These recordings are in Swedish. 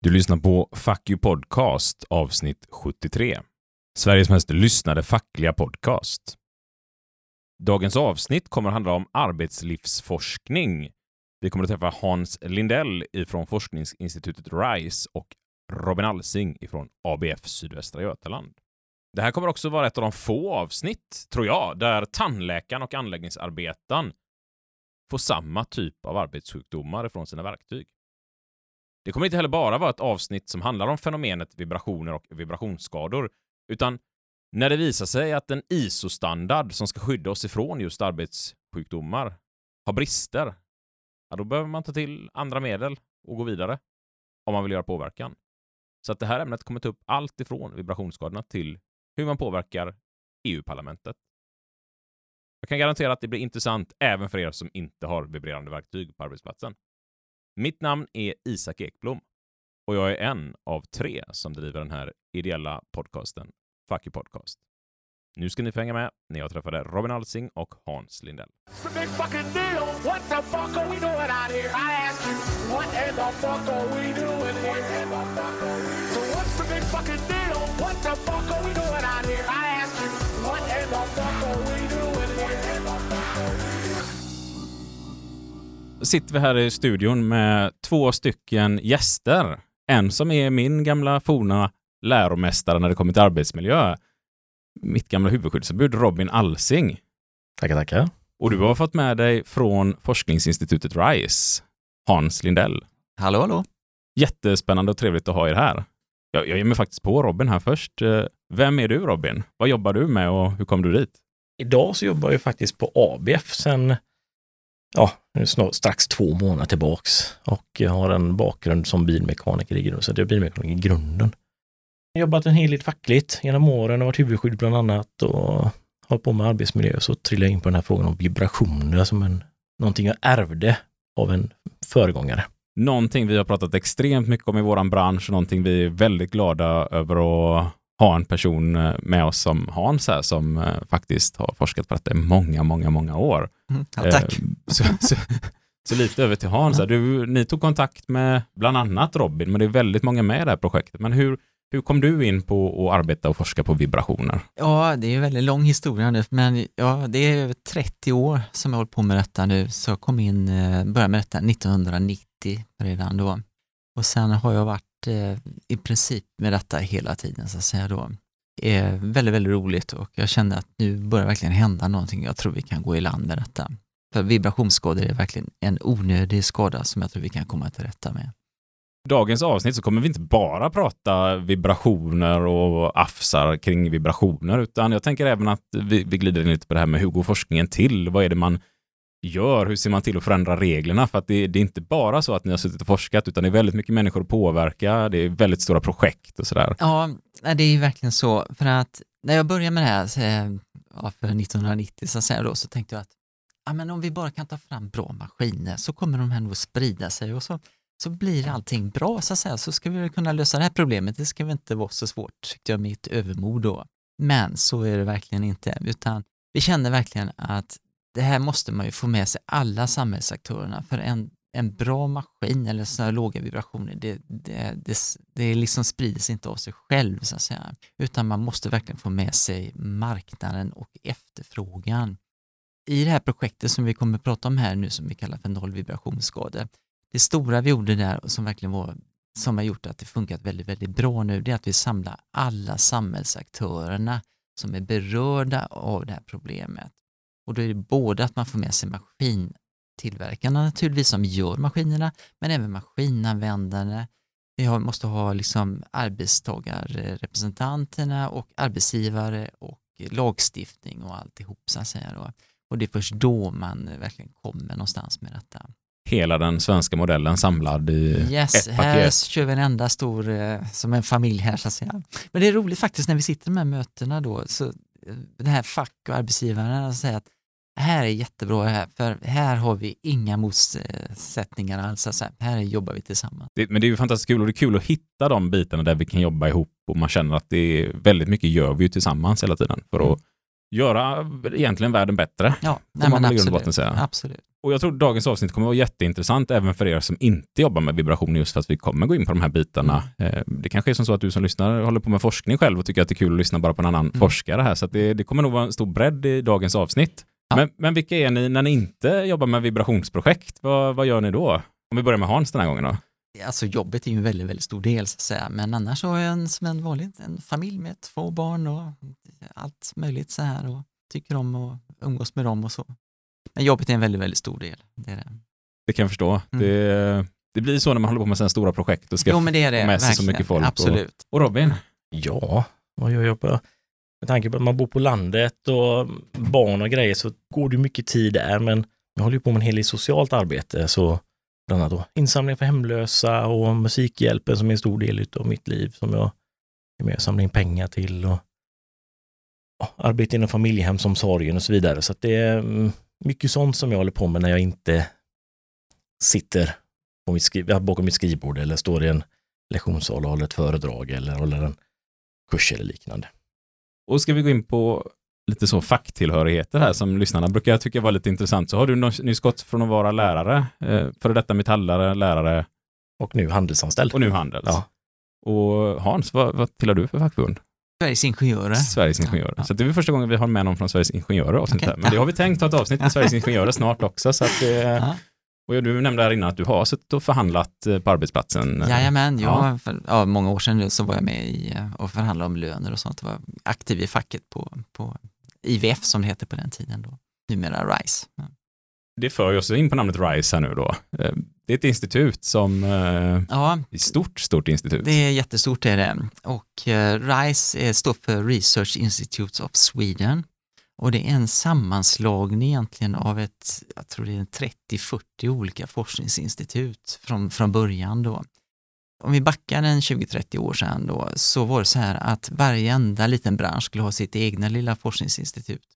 Du lyssnar på Fuck You Podcast avsnitt 73. Sveriges mest lyssnade fackliga podcast. Dagens avsnitt kommer att handla om arbetslivsforskning. Vi kommer att träffa Hans Lindell från forskningsinstitutet RISE och Robin Alsing från ABF Sydvästra Götaland. Det här kommer också vara ett av de få avsnitt, tror jag, där tandläkaren och anläggningsarbetaren får samma typ av arbetssjukdomar från sina verktyg. Det kommer inte heller bara vara ett avsnitt som handlar om fenomenet vibrationer och vibrationsskador, utan när det visar sig att en ISO-standard som ska skydda oss ifrån just arbetssjukdomar har brister, ja, då behöver man ta till andra medel och gå vidare om man vill göra påverkan. Så att det här ämnet kommer ta upp allt ifrån vibrationsskadorna till hur man påverkar EU-parlamentet. Jag kan garantera att det blir intressant även för er som inte har vibrerande verktyg på arbetsplatsen. Mitt namn är Isak Ekblom och jag är en av tre som driver den här ideella podcasten Fuck you Podcast. Nu ska ni få hänga med när jag träffade Robin Alsing och Hans Lindell. Sitter vi här i studion med två stycken gäster. En som är min gamla forna läromästare när det kommer till arbetsmiljö. Mitt gamla huvudskyddsombud Robin Alsing. Tackar, tackar. Och du har fått med dig från forskningsinstitutet RISE, Hans Lindell. Hallå, hallå. Jättespännande och trevligt att ha er här. Jag, jag ger mig faktiskt på Robin här först. Eh, vem är du Robin? Vad jobbar du med och hur kom du dit? Idag så jobbar jag faktiskt på ABF sedan ja, snart, strax två månader tillbaks och jag har en bakgrund som bilmekaniker i grunden, så jag är bilmekaniker i grunden. Jag har jobbat en hel del fackligt genom åren och varit huvudskydd bland annat och hållit på med arbetsmiljö så trillade jag in på den här frågan om vibrationer som en, någonting jag ärvde av en föregångare. Någonting vi har pratat extremt mycket om i våran bransch och någonting vi är väldigt glada över att ha en person eh, med oss som Hans här som eh, faktiskt har forskat på detta i många, många, många år. Mm, ja, tack. Eh, så, så, så, lite över till Hans. Du, ni tog kontakt med bland annat Robin, men det är väldigt många med i det här projektet. Men hur, hur kom du in på att arbeta och forska på vibrationer? Ja, det är en väldigt lång historia nu, men ja, det är över 30 år som jag hållit på med detta nu, så jag kom in, började med detta 1990 redan då. Och sen har jag varit Eh, i princip med detta hela tiden så att säga då. Är väldigt, väldigt roligt och jag kände att nu börjar verkligen hända någonting. Jag tror vi kan gå i land med detta. För vibrationsskador är verkligen en onödig skada som jag tror vi kan komma till rätta med. Dagens avsnitt så kommer vi inte bara prata vibrationer och afsar kring vibrationer, utan jag tänker även att vi, vi glider in lite på det här med hur går forskningen till? Vad är det man gör? Hur ser man till att förändra reglerna? För att det, det, är inte bara så att ni har suttit och forskat, utan det är väldigt mycket människor att påverka. Det är väldigt stora projekt och sådär. Ja, det är verkligen så. För att när jag började med det här ja, för 1990 så, säga då, så tänkte jag att ja, men om vi bara kan ta fram bra maskiner så kommer de här nog sprida sig och så, så blir allting bra så säga. Så ska vi kunna lösa det här problemet. Det ska väl inte vara så svårt, tyckte jag, mitt övermod då. Men så är det verkligen inte, utan vi kände verkligen att det här måste man ju få med sig alla samhällsaktörerna för en, en bra maskin eller sådana låga vibrationer, det, det, det, det liksom sprider sig inte av sig själv så att säga, utan man måste verkligen få med sig marknaden och efterfrågan. I det här projektet som vi kommer att prata om här nu som vi kallar för nollvibrationsskador, det stora vi gjorde där som verkligen var som har gjort att det funkat väldigt, väldigt bra nu, det är att vi samlar alla samhällsaktörerna som är berörda av det här problemet och då är det både att man får med sig maskintillverkarna naturligtvis som gör maskinerna, men även maskinanvändarna. Vi måste ha liksom arbetstagarrepresentanterna och arbetsgivare och lagstiftning och alltihop så att säga. Då. Och det är först då man verkligen kommer någonstans med detta. Hela den svenska modellen samlad i yes, ett paket. Här kör vi en enda stor, eh, som en familj här så att säga. Men det är roligt faktiskt när vi sitter här mötena då, så eh, den här fack och arbetsgivarna säger att här är jättebra här, för här har vi inga motsättningar alls. Här jobbar vi tillsammans. Det, men det är ju fantastiskt kul och det är kul att hitta de bitarna där vi kan jobba ihop och man känner att det är väldigt mycket gör vi ju tillsammans hela tiden för att göra egentligen världen bättre. Ja, man grund och botten säga. absolut. Och jag tror dagens avsnitt kommer att vara jätteintressant även för er som inte jobbar med vibration just för att vi kommer gå in på de här bitarna. Eh, Det kanske är som så att du som lyssnar håller på med forskning själv och tycker att det är kul att lyssna bara på en annan Mm. forskare här. Så det, det kommer nog vara en stor bredd i dagens avsnitt. Ja. Men, men vilka är ni när ni inte jobbar med vibrationsprojekt? Vad, vad gör ni då? Om vi börjar med Hans den här gången då. Alltså jobbet är ju en väldigt, väldigt stor del så att säga, men annars så är jag en, som en vanlig en familj med två barn och allt möjligt så här och tycker om att umgås med dem och så. Men jobbet är en väldigt, väldigt stor del. Det är det. Det kan jag förstå. Mm. Det, det blir så när man håller på med sådana stora projekt och ska Jo, men det är det. få med sig så verkligen. mycket folk. Och, Absolut. och Robin? Ja, vad gör jag på? Med tanke på att man bor på landet och barn och grejer så går det mycket tid där, men jag håller ju på med en hel del socialt arbete, så bland annat då insamling för hemlösa och Musikhjälpen som är en stor del av mitt liv som jag är med och samlar in pengar till och arbete inom familjehemsomsorgen och så vidare. Så att det är mm, mycket sånt som jag håller på med när jag inte sitter på mitt skri- bakom mitt skrivbord eller står i en lektionssal och håller ett föredrag eller håller en kurs eller liknande. Och ska vi gå in på lite så facktillhörigheter här som lyssnarna brukar tycka var lite intressant så har du nyss gått från att vara lärare, eh, före detta metallare, lärare Och nu handelsanställd. och nu Handels. Ja. Och Hans, vad, vad tillhör du för fackförbund? Sveriges Ingenjörer. Sveriges Ingenjörer. Ja. Så det är första gången vi har med någon från Sveriges Ingenjörer avsnitt Okej. här. Men det har vi tänkt ta ett avsnitt med Sveriges Ingenjörer snart också. Så att det, Ja. Och du nämnde här innan att du har suttit och förhandlat eh, på arbetsplatsen. Jajamän, Ja. jag, för ja, många år sedan så var jag med i eh, och förhandlade om löner och sånt. Jag var aktiv i facket på, på IVF som det hette på den tiden då. Numera RISE. Ja. Det för oss in på namnet RISE här nu då. Eh, Det är ett institut som, Ja, ett stort, stort institut. det är jättestort är det. Och RISE står för Research Institutes of Sweden. Och det är en sammanslagning egentligen av ett, jag tror det är 30-40 olika forskningsinstitut från, från början då. Om vi backar en 20-30 år sedan då, så var det så här att varje enda liten bransch skulle ha sitt egna lilla forskningsinstitut.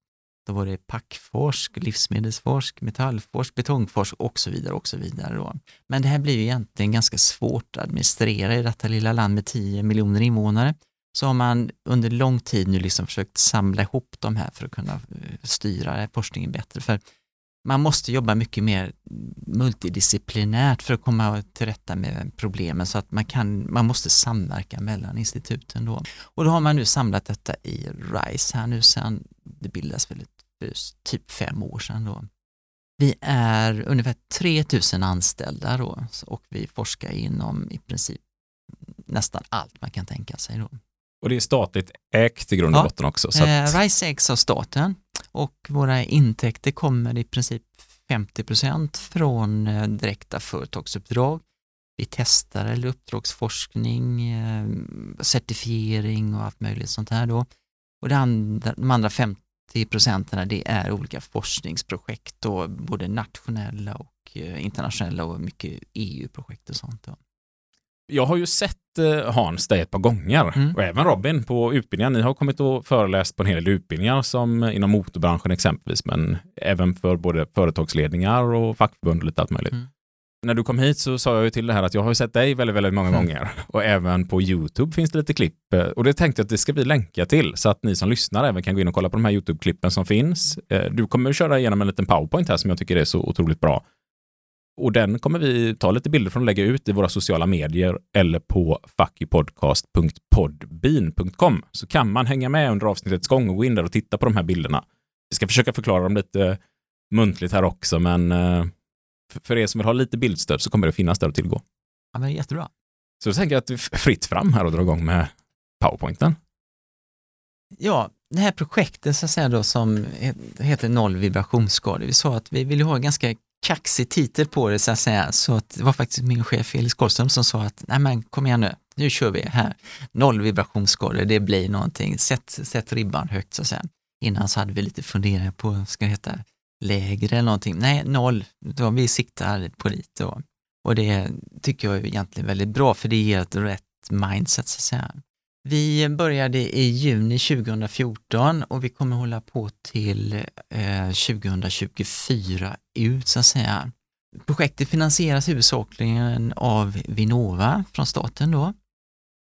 Då var det packforsk, livsmedelsforsk, metallforsk, betongforsk och så vidare och så vidare. Då. Men det här blir ju egentligen ganska svårt att administrera i detta lilla land med 10 miljoner invånare. Så har man under lång tid nu liksom försökt samla ihop de här för att kunna eh, styra forskningen bättre. För man måste jobba mycket mer multidisciplinärt för att komma till rätta med problemen så att man, kan, man måste samverka mellan instituten då. Och då har man nu samlat detta i RISE här nu sedan det bildas väl för typ fem år sedan då. Vi är ungefär 3000 anställda då och vi forskar inom i princip nästan allt man kan tänka sig då. Och det är statligt ägt i grund och Ja. botten också. Så att, Eh, RISE ägs av staten och våra intäkter kommer i princip 50% från eh, direkta företagsuppdrag. Vi testar eller uppdragsforskning, eh, certifiering och allt möjligt sånt här då. Och det andra, de andra 50 procenten det är olika forskningsprojekt, då, både nationella och eh, internationella och mycket EU-projekt och sånt. Då. Jag har ju sett eh, Hans dig ett par gånger Mm. och även Robin på utbildningar. Ni har kommit och föreläst på en hel del utbildningar som inom motorbranschen exempelvis, men även för både företagsledningar och fackförbund och lite allt möjligt. Mm. När du kom hit så sa jag ju till det här att jag har sett dig väldigt, väldigt många Mm. gånger och även på YouTube finns det lite klipp eh, och det tänkte jag att det ska vi länka till så att ni som lyssnar även kan gå in och kolla på de här YouTube-klippen som finns. Eh, Du kommer att köra igenom en liten powerpoint här som jag tycker är så otroligt bra. Och den kommer vi ta lite bilder från och lägga ut i våra sociala medier eller på fuckypodcast.podbean.com så kan man hänga med under avsnittets gång och gå in där och titta på de här bilderna. Vi ska försöka förklara dem lite muntligt här också, men eh, för- er som vill ha lite bildstöd så kommer det finnas där att tillgå. Ja, men jättebra. Så då tänker jag att det är fritt fram här och dra igång med powerpointen. Ja, det här projektet så att säga då som he- heter Noll vibrationsskador, vi sa att vi ville ha ganska kaxig titel på det så att säga, så att det var faktiskt min chef Felix Karlström som sa att nej men kom igen nu, nu kör vi här, noll vibrationsskador, det blir någonting, sätt, sätt ribban högt så att säga. Innan så hade vi lite funderingar på, ska det heta lägre eller någonting, nej noll, då vi siktar på dit då. Och det tycker jag är egentligen väldigt bra för det ger ett rätt mindset så att säga. Vi började i juni 2014 och vi kommer hålla på till eh, 2024 ut så att säga. Projektet finansieras huvudsakligen av Vinnova från staten då.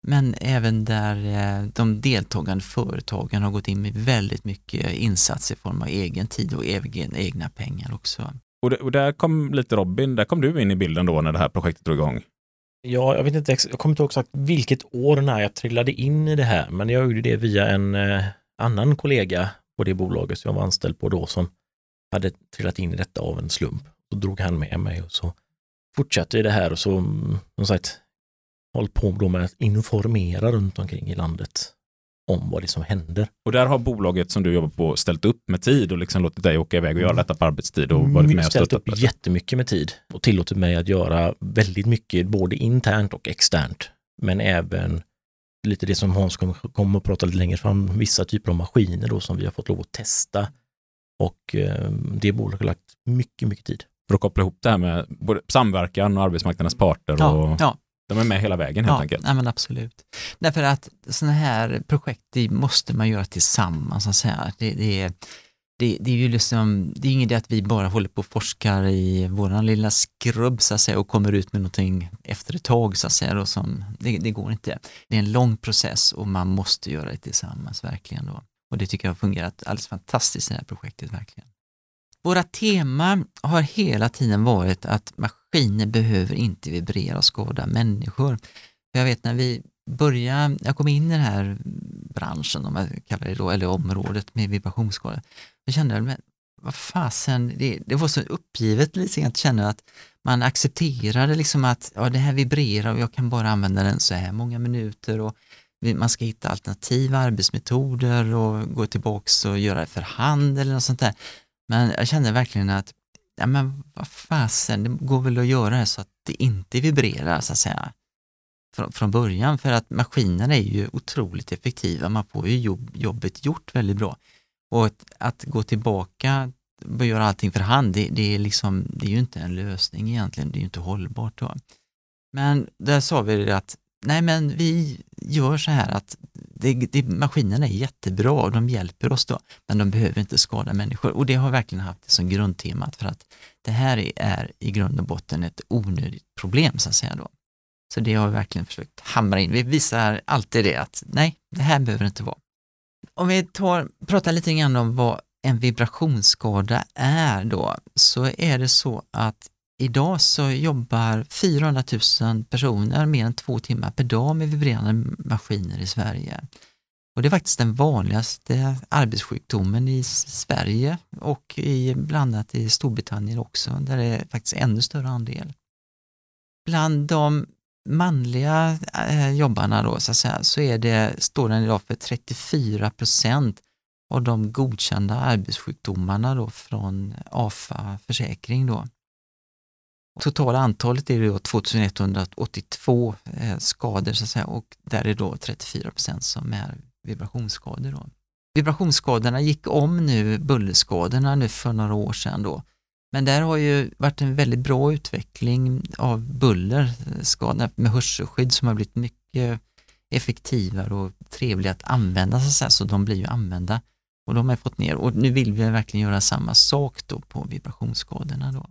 men även där eh, de deltagande företagen har gått in med väldigt mycket insatser i form av egen tid och egen, egna pengar också. Och, det, och där kom lite Robin, där kom du in i bilden då när det här projektet drog igång. Ja, jag vet inte, jag kommer inte ihåg exakt vilket år när jag trillade in i det här, men jag gjorde det via en eh, annan kollega på det bolaget som jag var anställd på då som hade trillat in i detta av en slump. Då drog han med mig och så fortsatte det här och så, mm, som sagt, hållit på med att informera runt omkring i landet om vad det är som händer. Och där har bolaget som du jobbar på ställt upp med tid och liksom låtit dig åka iväg och göra detta på arbetstid och varit med och ställt stöttat upp jättemycket med tid och tillåtit mig att göra väldigt mycket både internt och externt. Men även lite det som Hans kommer kom att prata lite längre fram, vissa typer av maskiner då som vi har fått lov att testa. Och eh, det bolaget har lagt mycket, mycket tid. För att koppla ihop det här med både samverkan och arbetsmarknadens parter. Ja, Och ja, De är med hela vägen helt ja enkelt. nej, men absolut. Därför att sådana här projekt det måste man göra tillsammans. Så att säga. Det, det, är, det, det är ju liksom, det är ingen idé att vi bara håller på och forskar i våran lilla skrubb så att säga, och kommer ut med någonting efter ett tag. Så att säga, då, som, det, det går inte. Det är en lång process och man måste göra det tillsammans verkligen. Då. Och det tycker jag har fungerat alldeles fantastiskt i det här projektet verkligen. Våra tema har hela tiden varit att maskiner behöver inte vibrera och skada människor. Jag vet när vi började, jag kom in i den här branschen, om jag kallar det då, eller området med vibrationsskador, jag kände, men vad fasen, det, det var så uppgivet lite grann att känna att man accepterade liksom att ja, det här vibrerar och jag kan bara använda den så här många minuter och man ska hitta alternativa arbetsmetoder och gå tillbaks och göra det för hand eller något sånt där. Men jag kände verkligen att, ja men vad fasen, det går väl att göra det så att det inte vibrerar så att säga från, från början för att maskinerna är ju otroligt effektiva, man får ju jobb, jobbet gjort väldigt bra. Och att, att gå tillbaka och göra allting för hand, det, det, är liksom, det är ju inte en lösning egentligen, det är ju inte hållbart. Då. Men där sa vi det att nej men vi gör så här att det, det, maskinerna är jättebra och de hjälper oss då, men de behöver inte skada människor. Och det har verkligen haft det som grundtemat för att det här är, är i grund och botten ett onödigt problem så att säga då. Så det har vi verkligen försökt hamra in. Vi visar alltid det att nej, det här behöver det inte vara. Om vi tar, pratar lite grann om vad en vibrationsskada är då, så är det så att idag så jobbar 400 000 personer mer än två timmar per dag med vibrerande maskiner i Sverige. Och det är faktiskt den vanligaste arbetssjukdomen i Sverige och i, bland annat i Storbritannien också, där det är faktiskt ännu större andel. Bland de manliga eh, jobbarna då, så, att säga, så är det, står den idag för 34 procent av de godkända arbetssjukdomarna då från AFA försäkring då. Totala antalet är då 2182 eh, skador så att säga, och där är då 34 procent som är vibrationsskador. Då. Vibrationsskadorna gick om nu bullerskadorna nu för några år sedan då. Men där har ju varit en väldigt bra utveckling av bullerskador eh, med hörselskydd som har blivit mycket effektivare och trevliga att använda så, att säga, så de blir ju använda och de har fått ner och nu vill vi verkligen göra samma sak då på vibrationsskadorna då.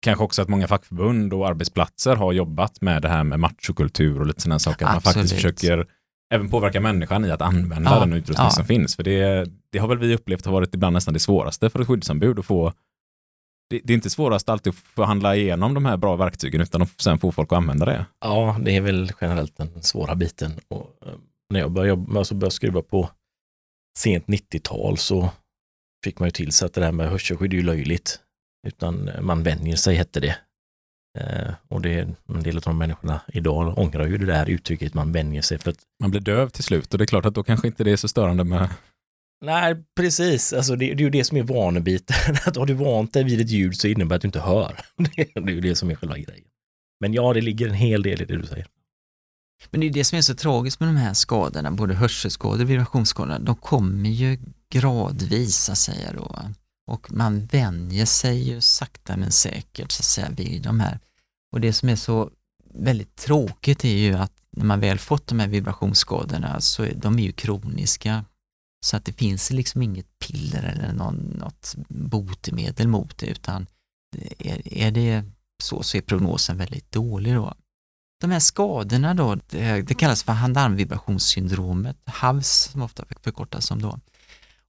Kanske också att många fackförbund och arbetsplatser har jobbat med det här med machokultur och lite sådana saker. Att man Absolut. faktiskt försöker även påverka människan i att använda Ja, den utrustning ja. som finns. För det, det har väl vi upplevt har varit ibland nästan det svåraste för ett skyddsombud att få det, det är inte svårast alltid att förhandla igenom de här bra verktygen utan att sen få folk att använda det. Ja, det är väl generellt den svåra biten. Och, eh, när jag började, jobba, alltså började skruva på sent 90-tal så fick man ju till sig att det där med hörselskydd är ju löjligt. Utan man vänjer sig hette det. Eh, och det, en del av de människorna idag ångrar ju det där uttrycket man vänjer sig för att Man blir döv till slut och det är klart att då kanske inte det är så störande med Nej, precis. Alltså det, det är ju det som är vanebiten. Att har du vant dig vid ett ljud så innebär det att du inte hör. Det är ju det som är själva grejen. Men ja, det ligger en hel del i det du säger. Men det är det som är så tragiskt med de här skadorna, både hörselskador och vibrationsskador, de kommer ju gradvis att säga då. Och man vänjer sig ju sakta men säkert så att säga vid de här. Och det som är så väldigt tråkigt är ju att när man väl fått de här vibrationsskadorna så är de är ju kroniska. Så att det finns liksom inget piller eller någon, något botemedel mot det utan är, är det så så är prognosen väldigt dålig då. De här skadorna då, det, det kallas för hand-arm-vibrationssyndromet, HAVS som ofta förkortas som då.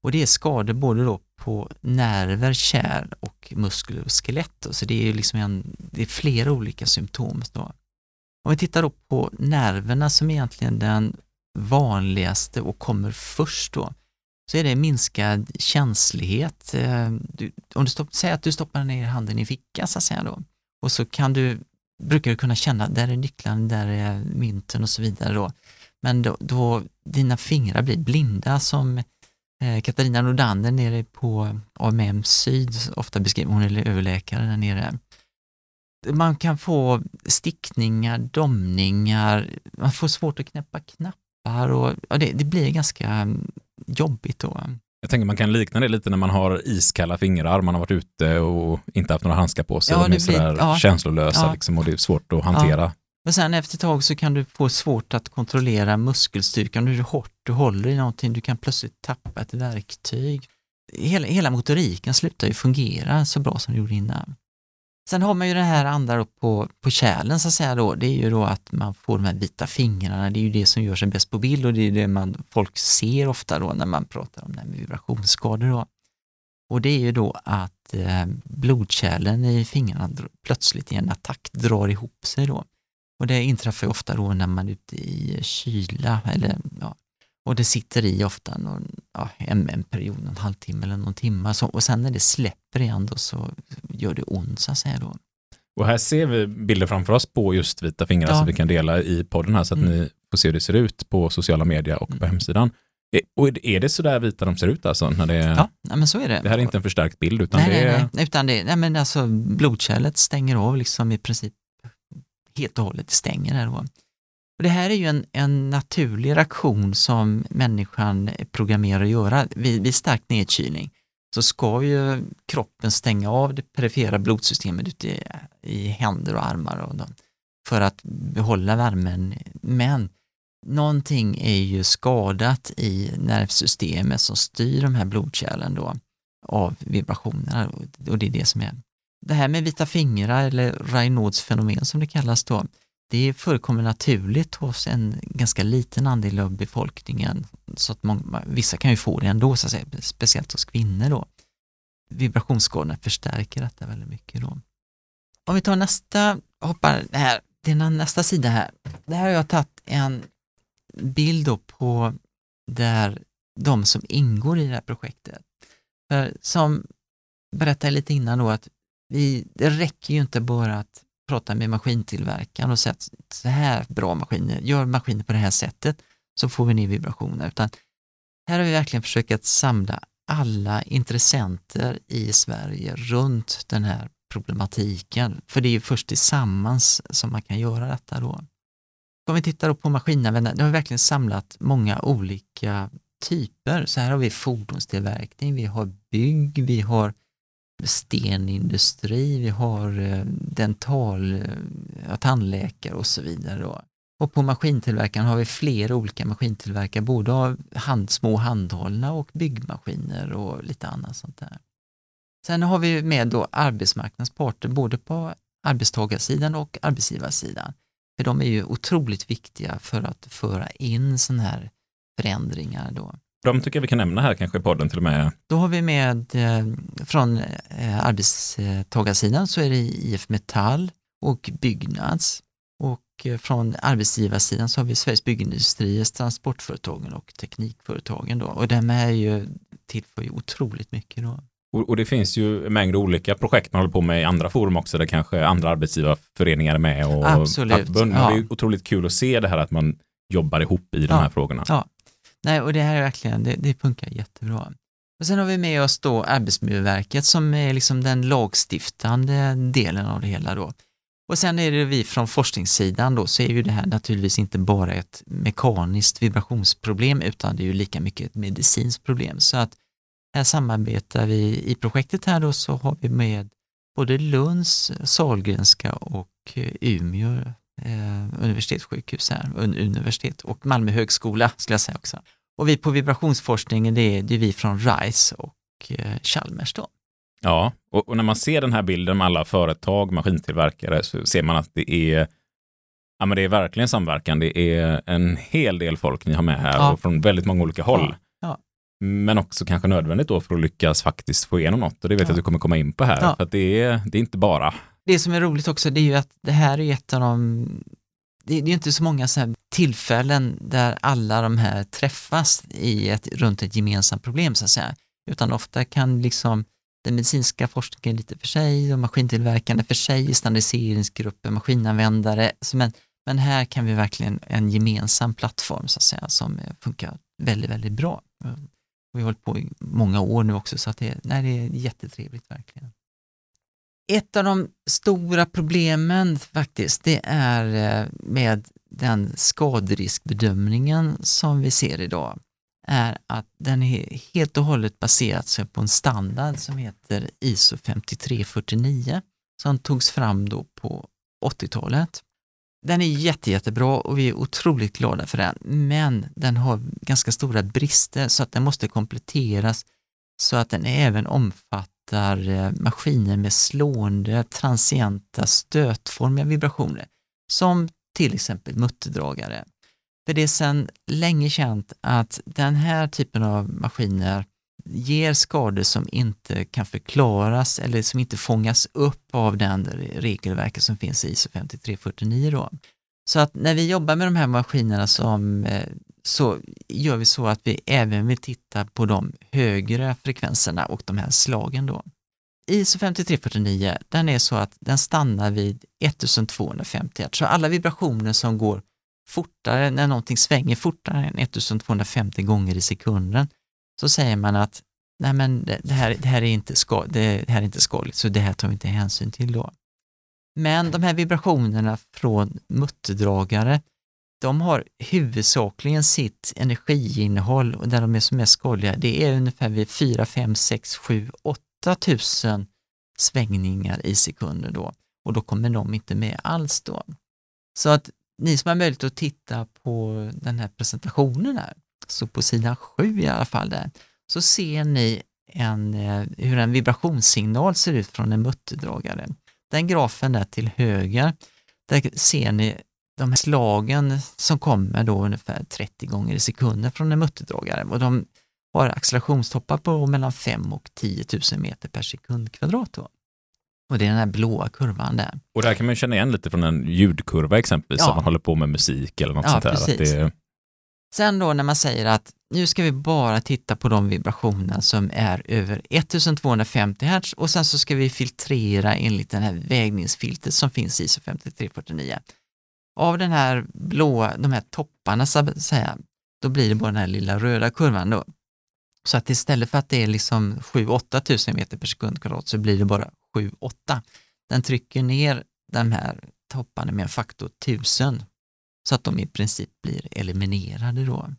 Och det är skador både då på nerver, kärl och muskler och skelett. Så det är ju liksom en, det är flera olika symptom. Då. Om vi tittar då på nerverna som är egentligen den vanligaste och kommer först då, så är det minskad känslighet. Eh, du, om du stopp, säger att du stoppar ner handen i fickan så att säga då, och så kan du, brukar du kunna känna, där är nycklarna, där är mynten och så vidare då. Men då, då dina fingrar blir blinda som Katarina Nordander nere på AMM Syd ofta beskriver, hon är överläkare där nere. Man kan få stickningar, domningar, man får svårt att knäppa knappar och ja, det, det blir ganska jobbigt då. Jag tänker man kan likna det lite när man har iskalla fingrar, man har varit ute och inte haft några handskar på sig, Ja, de är blir- sådär ja. känslolösa Ja. liksom, och det är svårt att hantera. Men sen efter ett tag så kan du få svårt att kontrollera muskelstyrkan, hur hårt du håller i någonting, du kan plötsligt tappa ett verktyg. Hela, hela motoriken slutar ju fungera så bra som det gjorde innan. Sen har man ju det här andra då på, på kärlen så att säga då, det är ju då att man får de här vita fingrarna, det är ju det som gör sig bäst på bild och det är det man, folk ser ofta då när man pratar om det här med vibrationsskador då. Och det är ju då att eh, blodkärlen i fingrarna plötsligt i en attack drar ihop sig då. Och det inträffar ju ofta då när man är ute i kyla eller ja, och det sitter i ofta någon, ja, en, en period, en halvtimme eller någon timme så, och sen när det släpper igen då så gör det ont så att säga då. Och här ser vi bilder framför oss på just vita fingrar Ja. som vi kan dela i podden här så att Mm. ni får se hur det ser ut på sociala medier och på Mm. hemsidan. E- Och är det så där vita de ser ut alltså? När det, är, Ja, men så är det. det här är inte en förstärkt bild utan nej, det är... nej, nej, utan det, nej men alltså blodkärlet stänger av liksom i princip helt och hållet, stänger det. då. Och det här är ju en, en naturlig reaktion som människan programmerar att göra. Vid, vid stark nedkylning så ska ju kroppen stänga av det perifera blodsystemet ute i, i händer och armar och då, för att behålla värmen. Men någonting är ju skadat i nervsystemet som styr de här blodkärlen då av vibrationerna och det är det som är. Det här med vita fingrar eller Raynauds fenomen som det kallas då, det förekommer naturligt hos en ganska liten andel av befolkningen så att många, vissa kan ju få det ändå, så att säga, speciellt hos kvinnor då. Vibrationsskadorna förstärker detta väldigt mycket då. Om vi tar nästa, hoppar här, det är nästa sida här. Där har jag tagit en bild då på där de som ingår i det här projektet. För som berättade lite innan då att vi, det räcker ju inte bara att prata med maskintillverkaren och säga att så här bra maskiner, gör maskiner på det här sättet så får vi ner vibrationer. Utan här har vi verkligen försökt att samla alla intressenter i Sverige runt den här problematiken. För det är ju först tillsammans som man kan göra detta då. Om vi tittar då på maskinanvändare, då har vi verkligen samlat många olika typer. Så här har vi fordonstillverkning, vi har bygg, vi har stenindustri, vi har eh, dental, ja, tandläkare och så vidare. Då. Och på maskintillverkaren har vi flera olika maskintillverkare, både av hand, små handhållna och byggmaskiner och lite annat sånt där. Sen har vi med då arbetsmarknadsparter både på arbetstagarsidan och arbetsgivarsidan. För de är ju otroligt viktiga för att föra in sådana här förändringar då. De tycker jag vi kan nämna här kanske i podden till och med. Då har vi med eh, från eh, arbetstagarsidan så är det IF Metall och Byggnads och eh, från arbetsgivarsidan så har vi Sveriges Byggindustriers, Transportföretagen och Teknikföretagen då och de är ju tillför ju otroligt mycket då. Och, och det finns ju en mängd olika projekt man håller på med i andra forum också där kanske andra arbetsgivarföreningar är med och Absolut, fackförbund. ja. Det är otroligt kul att se det här att man jobbar ihop i de Ja. här frågorna. Ja. Nej, och det här är verkligen, det, det funkar jättebra. Och sen har vi med oss då Arbetsmiljöverket som är liksom den lagstiftande delen av det hela då. Och sen är det vi från forskningssidan då, så är ju det här naturligtvis inte bara ett mekaniskt vibrationsproblem utan det är ju lika mycket ett medicinskt problem. Så att här samarbetar vi i projektet här då så har vi med både Lunds, Sahlgrenska och eh, Umeå eh, universitetssjukhus här, un- universitet och Malmö högskola skulle jag säga också. Och vi på vibrationsforskningen det är, det är vi från RISE och eh, Chalmers då. Ja, och, och när man ser den här bilden med alla företag, maskintillverkare, så ser man att det är Ja, men det är verkligen samverkan. Det är en hel del folk ni har med här Ja. och från väldigt många olika håll. Ja. Men också kanske nödvändigt då för att lyckas faktiskt få igenom något. Och det vet jag Ja. att du kommer komma in på här. För att det är, det är inte bara. Det som är roligt också det är ju att det här är ett av de, det, det är inte så många så här tillfällen där alla de här träffas i ett, runt ett gemensamt problem så att säga. Utan ofta kan liksom den medicinska forskningen lite för sig och maskintillverkande för sig, standardiseringsgrupper, maskinanvändare. Så men, men här kan vi verkligen en gemensam plattform så att säga som funkar väldigt, väldigt bra. Vi har hållit på i många år nu också så att det, nej, det är jättetrevligt verkligen. Ett av de stora problemen faktiskt, det är eh, med den skaderiskbedömningen som vi ser idag, är att den är helt och hållet baserad sig på en standard som heter ISO 5349 som togs fram då på 80-talet. Den är jätte, jättebra och vi är otroligt glada för den, men den har ganska stora brister så att den måste kompletteras så att den även omfattar hittar eh, maskiner med slående, transienta, stötformiga vibrationer, som till exempel mutterdragare. För det är sedan länge känt att den här typen av maskiner ger skador som inte kan förklaras eller som inte fångas upp av den regelverket som finns i ISO 5349. Då. Så att när vi jobbar med de här maskinerna som, eh, så gör vi så att vi även vill titta på de högre frekvenserna och de här slagen då. ISO 5349, den är så att den stannar vid 1250 Hz. Så alla vibrationer som går fortare, när någonting svänger fortare än 1250 gånger i sekunden, så säger man att nej men det, här, det, här, är inte ska, det, det här är inte skadligt, så det här tar vi inte hänsyn till då. Men de här vibrationerna från mutterdragare, de har huvudsakligen sitt energiinnehåll och där de är som mest skadliga, det är ungefär vid 4, 5, 6, 7, 8 tusen svängningar i sekunden då och då kommer de inte med alls då. Så att ni som har möjlighet att titta på den här presentationen här, så på sidan 7 i alla fall där, så ser ni en, eh, hur en vibrationssignal ser ut från en mutterdragare. Den grafen där till höger, där ser ni de här slagen som kommer då ungefär 30 gånger i sekunden från en mutterdragare och de har accelerationstoppar på mellan 5 och 10 000 meter per sekund kvadrat. Då. Och det är den här blåa kurvan där. Och där kan man känna igen lite från en ljudkurva exempelvis, Ja. om man håller på med musik eller något Ja, sånt där. Att precis. det, Sen då när man säger att nu ska vi bara titta på de vibrationer som är över 1250 Hz och sen så ska vi filtrera enligt den här vägningsfiltret som finns i ISO 5349. Av den här blåa, de här topparna så att säga, då blir det bara den här lilla röda kurvan då. Så att istället för att det är liksom 7-8 tusen meter per sekund kvadrat så blir det bara 7-8. Den trycker ner de här topparna med en faktor 1000 så att de i princip blir eliminerade då.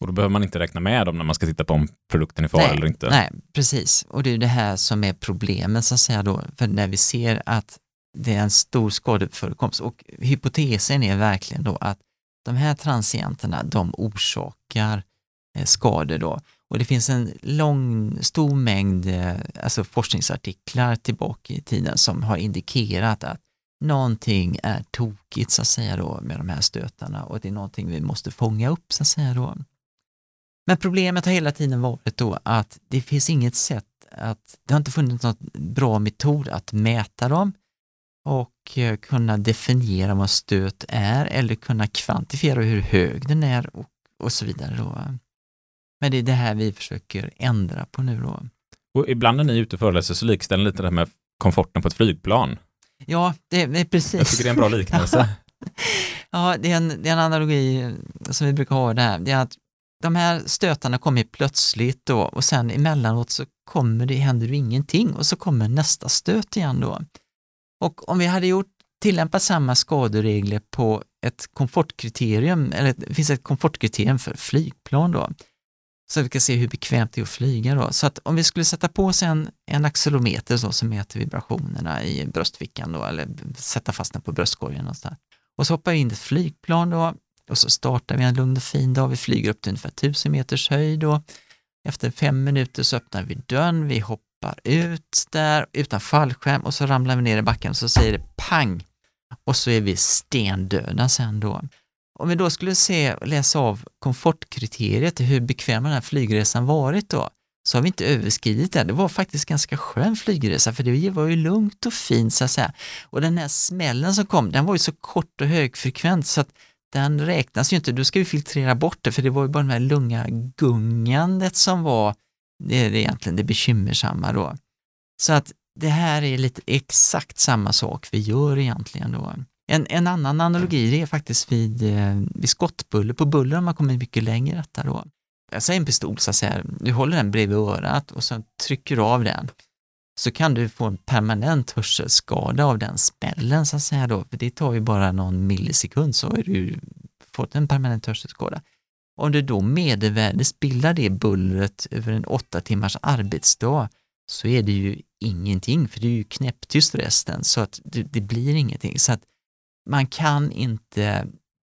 och då behöver man inte räkna med dem när man ska titta på om produkten är farlig eller inte. Nej, precis. Och det är det här som är problemet så att säga då, för när vi ser att det är en stor skadeförekomst och hypotesen är verkligen då att de här transienterna, de orsakar eh, skador då. Och det finns en lång, stor mängd eh, alltså forskningsartiklar tillbaka i tiden som har indikerat att någonting är tokigt så att säga då med de här stötarna och det är någonting vi måste fånga upp så att säga då. Men problemet har hela tiden varit då att det finns inget sätt att, det har inte funnits någon bra metod att mäta dem och eh, kunna definiera vad stöt är eller kunna kvantifiera hur hög den är och, och så vidare. Då. Men det är det här vi försöker ändra på nu då. Och ibland när ni är ute och föreläser så likställer lite det här med komforten på ett flygplan. Ja, det, det är precis. Jag tycker det är en bra liknelse. Ja, det är, en, det är en analogi som vi brukar ha där. Det är att de här stötarna kommer plötsligt då och sen emellanåt så kommer det, händer det ingenting och så kommer nästa stöt igen då. Och om vi hade gjort, tillämpat samma skaderegler på ett komfortkriterium, eller det finns ett komfortkriterium för flygplan då, så vi kan se hur bekvämt det är att flyga då. Så att om vi skulle sätta på oss en, en accelerometer så, som mäter vibrationerna i bröstfickan då, eller sätta fast den på bröstkorgen någonstans. Och så hoppar vi in i ett flygplan då och så startar vi en lugn och fin dag. Vi flyger upp till ungefär 1000 meters höjd då. Efter fem minuter så öppnar vi dörren, vi hoppar ut där utan fallskärm och så ramlar vi ner i backen och så säger det pang. och så är vi stendöda sen då. Om vi då skulle se, läsa av komfortkriteriet, hur bekväm den här flygresan varit då, så har vi inte överskridit det. Det var faktiskt ganska skön flygresa för det var ju lugnt och fint så att säga. Och den här smällen som kom, den var ju så kort och högfrekvent så att den räknas ju inte. Då ska vi filtrera bort det för det var ju bara det här lunga gungandet som var det är egentligen det bekymmersamma då. Så att det här är lite exakt samma sak vi gör egentligen då. En, en annan analogi det är faktiskt vid, eh, vid skottbuller. På buller har man kommit mycket längre i detta då. Jag säger en pistol så att säga, du håller den bredvid örat och sen trycker du av den. Så kan du få en permanent hörselskada av den spällen så att säga då, för det tar ju bara någon millisekund så har du fått en permanent hörselskada. Om du då medelvärdesbildar det bullret över en åtta timmars arbetsdag så är det ju ingenting, för det är ju knäpptyst resten, så att det, det blir ingenting. Så att man kan inte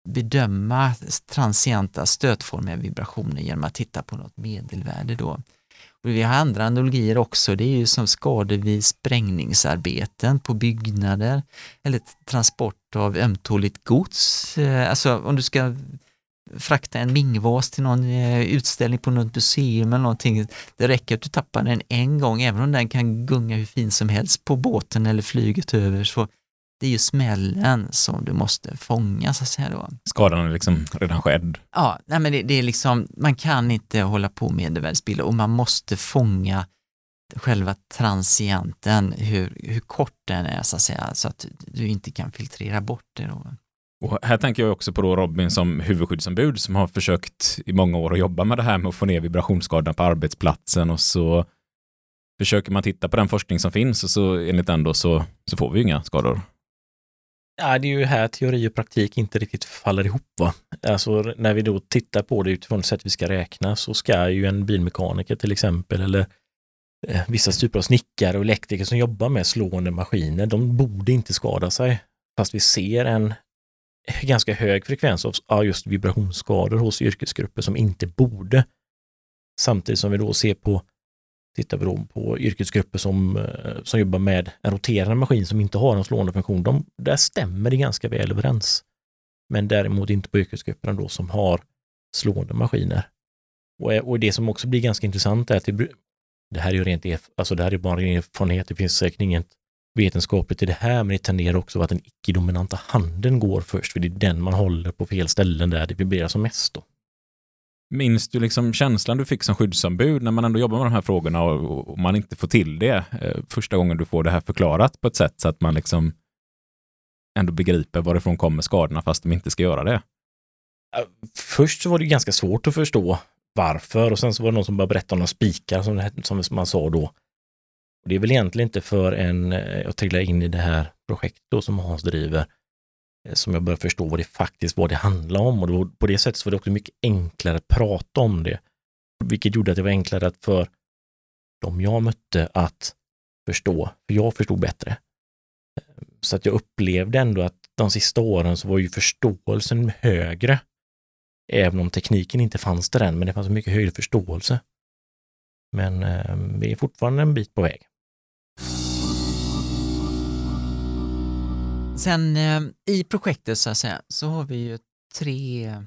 bedöma transienta stötformiga vibrationer genom att titta på något medelvärde då. Och vi har andra analogier också, det är ju som skador vid sprängningsarbeten på byggnader eller transport av ömtåligt gods. Eh, alltså om du ska frakta en mingvas till någon eh, utställning på något museum eller någonting. Det räcker att du tappar den en gång, även om den kan gunga hur fin som helst på båten eller flyget över. Så det är ju smällen som du måste fånga så att säga då. Skadan är liksom redan skedd? Ja, nej men det, det är liksom, man kan inte hålla på med medelvärdsbilder och man måste fånga själva transienten, hur, hur kort den är så att säga, så att du inte kan filtrera bort det. Då. Och här tänker jag också på då Robin som huvudskyddsombud som har försökt i många år att jobba med det här med att få ner vibrationsskadorna på arbetsplatsen och så försöker man titta på den forskning som finns och så enligt den då så, så får vi inga skador. Ja, det är ju här teori och praktik inte riktigt faller ihop. Va? Alltså när vi då tittar på det utifrån det sätt vi ska räkna så ska ju en bilmekaniker till exempel eller eh, vissa typer av snickare och elektriker som jobbar med slående maskiner, de borde inte skada sig. Fast vi ser en ganska hög frekvens av just vibrationsskador hos yrkesgrupper som inte borde. Samtidigt som vi då ser på, tittar vi då på yrkesgrupper som, eh, som jobbar med en roterande maskin som inte har en slående funktion, de, där stämmer det ganska väl överens. Men däremot inte på yrkesgrupperna då som har slående maskiner. Och, eh, och det som också blir ganska intressant är att det, det här är ju rent, alltså det här är bara en erfarenhet, det finns säkert inget vetenskapligt i det här, men det tenderar också att den icke-dominanta handen går först, för det är den man håller på fel ställen där det vibrerar som mest. Då. Minns du liksom känslan du fick som skyddsombud när man ändå jobbar med de här frågorna och, och man inte får till det eh, första gången du får det här förklarat på ett sätt så att man liksom ändå begriper varifrån kommer skadorna fast de inte ska göra det? Först så var det ganska svårt att förstå varför och sen så var det någon som började berätta om några spikar som, som man sa då. Och det är väl egentligen inte för en, eh, jag trillar in i det här projektet då som Hans driver, eh, som jag börjar förstå vad det faktiskt vad det handlar om. Och då, på det sättet så var det också mycket enklare att prata om det. Vilket gjorde att det var enklare att för de jag mötte att förstå, för jag förstod bättre. Eh, så att jag upplevde ändå att de sista åren så var ju förståelsen högre. Även om tekniken inte fanns där än, men det fanns mycket högre förståelse. Men eh, vi är fortfarande en bit på väg. Sen eh, i projektet så att säga så har vi ju tre eh,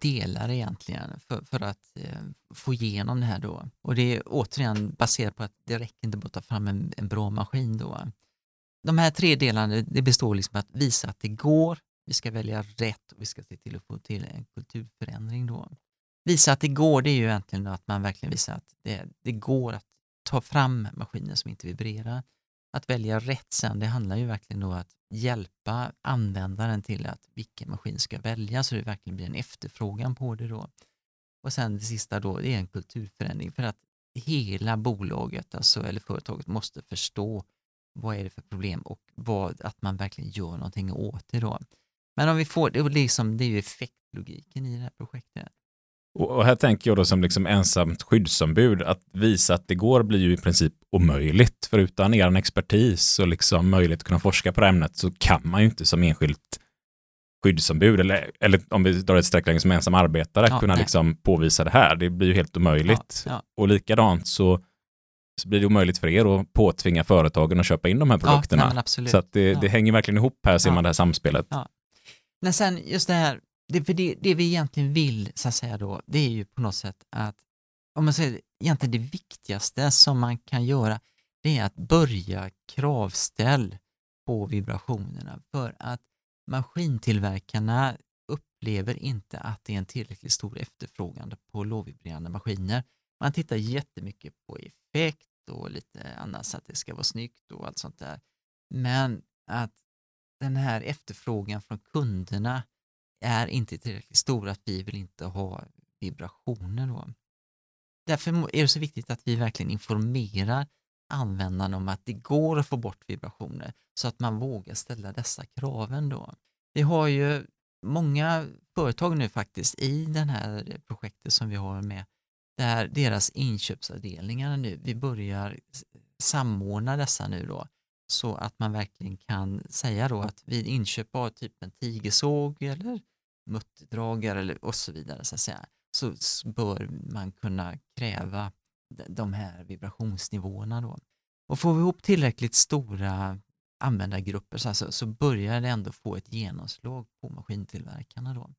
delar egentligen för, för att eh, få igenom det här då. Och det är återigen baserat på att det räcker inte bara att ta fram en, en bra maskin då. De här tre delarna det består liksom att visa att det går, vi ska välja rätt och vi ska se till att få till en kulturförändring då. Visa att det går, det är ju egentligen att man verkligen visar att det, det går att ta fram maskiner som inte vibrerar att välja rätt sen, det handlar ju verkligen om att hjälpa användaren till att vilken maskin ska välja så det verkligen blir en efterfrågan på det då. Och sen det sista då, det är en kulturförändring för att hela bolaget, alltså, eller företaget, måste förstå vad är det för problem och vad, att man verkligen gör någonting åt det då. Men om vi får, det, liksom, det är ju effektlogiken i det här projektet. Och här tänker jag då som liksom ensamt skyddsombud att visa att det går blir ju i princip omöjligt. För utan er expertis och liksom möjlighet att kunna forska på det ämnet så kan man ju inte som enskilt skyddsombud eller, eller om vi drar ett streck längre som ensam arbetare ja, kunna liksom påvisa det här. Det blir ju helt omöjligt. Ja, ja. Och likadant så ut blir det omöjligt för er att påtvinga företagen att köpa in de här produkterna. Nej. Så att det, det hänger verkligen ihop här, ser man det här samspelet. Men sen just det här, det, för det, det vi egentligen vill så att säga då, det är ju på något sätt att, om man säger egentligen det viktigaste som man kan göra, det är att börja kravställ på vibrationerna för att maskintillverkarna upplever inte att det är en tillräckligt stor efterfrågan på lågvibrerande maskiner. Man tittar jättemycket på effekt och lite annat så att det ska vara snyggt och allt sånt där. Men att den här efterfrågan från kunderna är inte tillräckligt stor att vi vill inte ha vibrationer. Då. Därför är det så viktigt att vi verkligen informerar användarna om att det går att få bort vibrationer så att man vågar ställa dessa kraven. Då. Vi har ju många företag nu faktiskt i det här projektet som vi har med där deras inköpsavdelningar nu, vi börjar samordna dessa nu då så att man verkligen kan säga då att vid inköp av typ en tigersåg eller mutterdragare eller och så vidare så, att säga, så bör man kunna kräva de- här vibrationsnivåerna då. Och får vi ihop tillräckligt stora användargrupper så, alltså, så börjar det ändå få ett genomslag på maskintillverkarna då.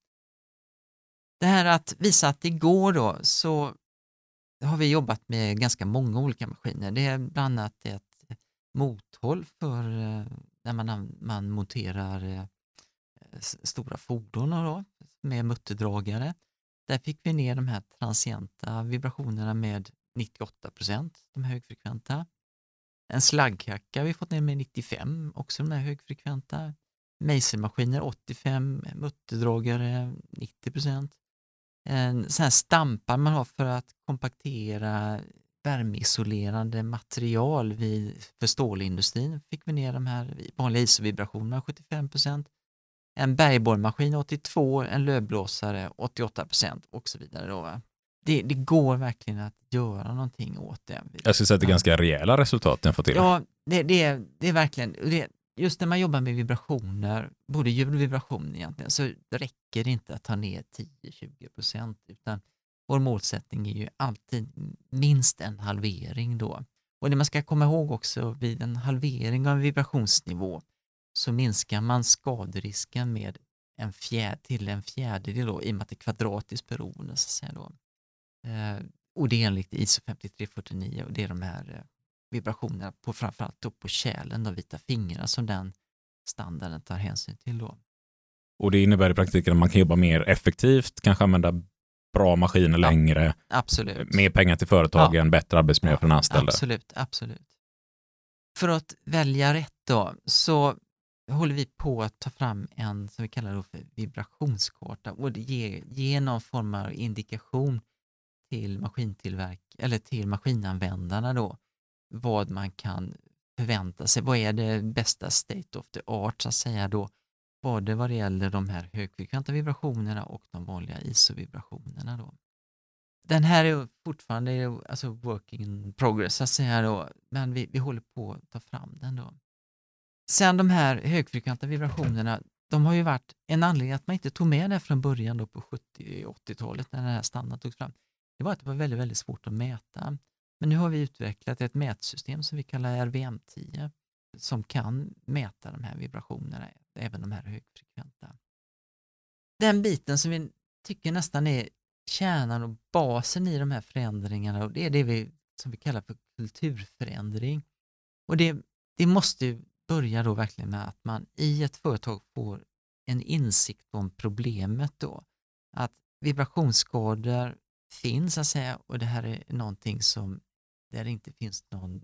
Det här att visa att det går då så har vi jobbat med ganska många olika maskiner. Det är bland annat ett mothåll för eh, när man, man monterar eh, stora fordon då, med mutterdragare. Där fick vi ner de här transienta vibrationerna med 98 procent, de högfrekventa. En slaggkacka har vi fått ner med 95, också de här högfrekventa. Mejselmaskiner 85, mutterdragare 90 procent. Sådana här stampar man har för att kompaktera värmeisolerande material vid, för stålindustrin fick vi ner de här vanliga isovibrationerna 75 procent. En bergborrmaskin 82, en lövblåsare 88 procent och så vidare. Då? Det, det går verkligen att göra någonting åt det. Jag skulle säga att det är ganska rejäla resultat har fått till. Ja, det, det, är, det är verkligen, det, just när man jobbar med vibrationer, både ljud och vibration egentligen, så räcker det inte att ta ner 10-20 procent, utan vår målsättning är ju alltid minst en halvering då. Och det man ska komma ihåg också, vid en halvering av en vibrationsnivå så minskar man skaderisken med en fjär, till en fjärdedel då, i och med att det är kvadratiskt beroende. Så att säga då. Eh, och det är enligt ISO 5349 och det är de här eh, vibrationerna på framförallt då på kärlen, de vita fingrar som den standarden tar hänsyn till då. Och det innebär i praktiken att man kan jobba mer effektivt, kanske använda bra maskiner Ja. längre, Absolut. mer pengar till företagen, bättre arbetsmiljö för den anställda. Absolut, absolut. För att välja rätt då så håller vi på att ta fram en som vi kallar för vibrationskarta och det ger, ger någon form av indikation till maskintillverk eller till maskinanvändarna då vad man kan förvänta sig. Vad är det bästa state of the art så att säga då både vad det gäller de här högfrekventa vibrationerna och de vanliga ISO-vibrationerna då. Den här är fortfarande alltså working in progress så att säga då, men vi, vi håller på att ta fram den då. Sen de här högfrekventa vibrationerna, de har ju varit en anledning att man inte tog med det från början då på 70 och 80-talet när den här standarden togs fram. Det var att det var väldigt, väldigt svårt att mäta. Men nu har vi utvecklat ett mätsystem som vi kallar RVM10 som kan mäta de här vibrationerna, även de här högfrekventa. Den biten som vi tycker nästan är kärnan och basen i de här förändringarna och det är det vi, som vi kallar för kulturförändring. Och det, det måste börjar då verkligen med att man i ett företag får en insikt om problemet då. Att vibrationsskador finns så att säga och det här är någonting som där det inte finns någon,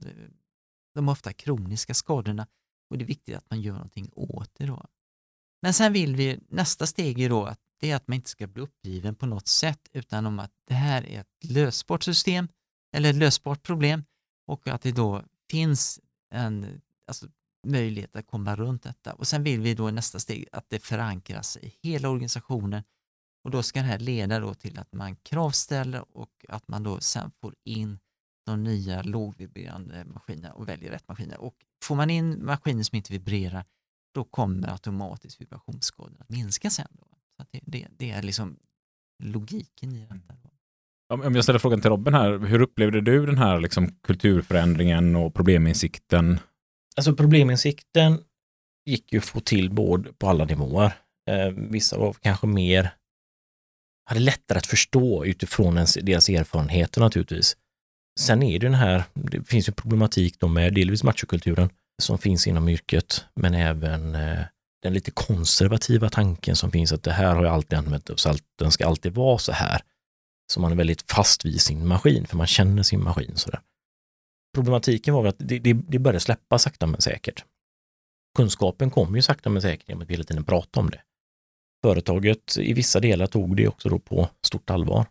de ofta kroniska skadorna och det är viktigt att man gör någonting åt det då. Men sen vill vi, nästa steg är då att det är att man inte ska bli uppgiven på något sätt utan om att det här är ett lösbart system eller ett lösbart problem och att det då finns en alltså, möjlighet att komma runt detta. Och sen vill vi då i nästa steg att det förankras i hela organisationen och då ska det här leda då till att man kravställer och att man då sen får in de nya lågvibrerande maskinerna och väljer rätt maskiner. Och får man in maskiner som inte vibrerar då kommer automatiskt vibrationsskadorna att minska sen. Då. Så att det, det, det är liksom logiken i detta. Om jag ställer frågan till Robin här, hur upplevde du den här liksom, kulturförändringen och probleminsikten? Alltså probleminsikten gick ju att få till både på alla nivåer. Eh, vissa var kanske mer, hade lättare att förstå utifrån ens, deras erfarenheter naturligtvis. Sen är det den här, det finns ju problematik då med delvis machokulturen som finns inom yrket, men även eh, den lite konservativa tanken som finns att det här har jag alltid använt och den ska alltid vara så här. Så man är väldigt fast vid sin maskin, för man känner sin maskin. Sådär. Problematiken var att det, det, det började släppa sakta men säkert. Kunskapen kom ju sakta men säkert genom att vi hela tiden pratade om det. Företaget i vissa delar tog det också då på stort allvar.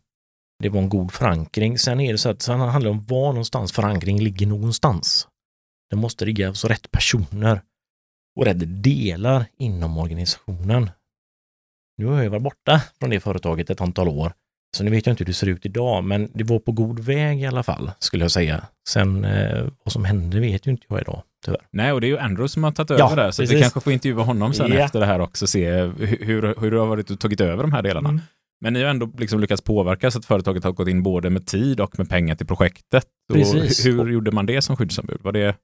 Det var en god förankring. Sen är det så att det handlar om var någonstans förankring ligger någonstans. Det måste ligga hos rätt personer och rätt delar inom organisationen. Nu har jag varit borta från det företaget ett antal år, så nu vet jag inte hur det ser ut idag, men det var på god väg i alla fall, skulle jag säga. Sen eh, vad som hände vet ju inte jag idag, tyvärr. Nej, och det är ju Andrew som har tagit över ja, det, så precis. vi kanske får intervjua honom sen ja. efter det här också, se hur, hur det har varit och tagit över de här delarna. Mm. Men ni har ändå liksom lyckats påverka så att företaget har gått in både med tid och med pengar till projektet. Precis. hur gjorde man det som skyddsombud? Var det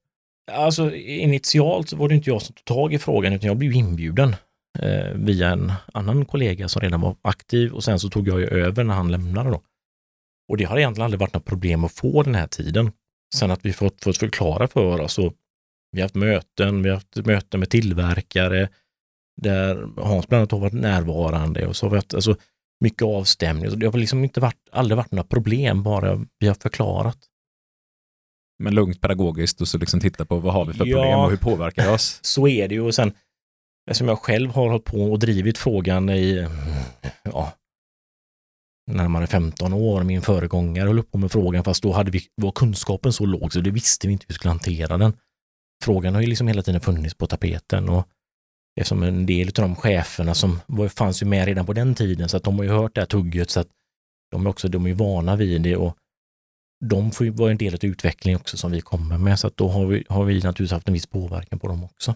Alltså initialt var det inte jag som tog tag i frågan utan jag blev inbjuden eh, via en annan kollega som redan var aktiv och sen så tog jag ju över när han lämnade då. Och det har egentligen aldrig varit något problem att få den här tiden. Sen att vi fått, fått förklara för oss och vi har haft möten, vi har haft möten med tillverkare där Hans bland annat har varit närvarande och så har vi haft alltså, mycket avstämning. det har liksom inte varit, aldrig varit några problem, bara vi har förklarat men lugnt pedagogiskt och så liksom titta på vad har vi för ja, problem och hur påverkar det oss? Så är det ju och sen som jag själv har hållit på och drivit frågan i ja, närmare 15 år. Min föregångare höll på med frågan fast då hade vi, var kunskapen så låg så det visste vi inte hur vi skulle hantera den. Frågan har ju liksom hela tiden funnits på tapeten och eftersom en del av de cheferna som var, fanns ju med redan på den tiden så att de har ju hört det här tugget så att de är också, de är ju vana vid det och de får ju vara en del av utvecklingen också som vi kommer med, så att då har vi, har vi naturligtvis haft en viss påverkan på dem också.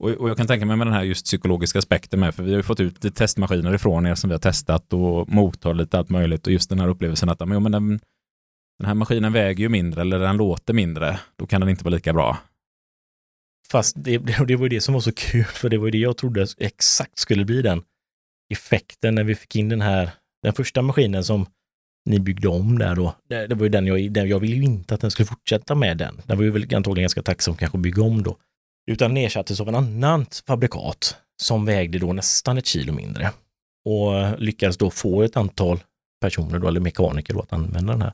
Och, och jag kan tänka mig med den här just psykologiska aspekten med, för vi har ju fått ut lite testmaskiner ifrån er som vi har testat och mottagit lite allt möjligt och just den här upplevelsen att men, men den, den här maskinen väger ju mindre eller den låter mindre, då kan den inte vara lika bra. Fast det, det var ju det som var så kul, för det var ju det jag trodde exakt skulle bli den effekten när vi fick in den här, den första maskinen som ni byggde om där då. Det, det var ju den jag, den, jag ville ju inte att den skulle fortsätta med den. Den var ju väl antagligen ganska tacksam kanske att bygga om då. Utan ersattes av en annan fabrikat som vägde då nästan ett kilo mindre. Och lyckades då få ett antal personer då, eller mekaniker då, att använda den här.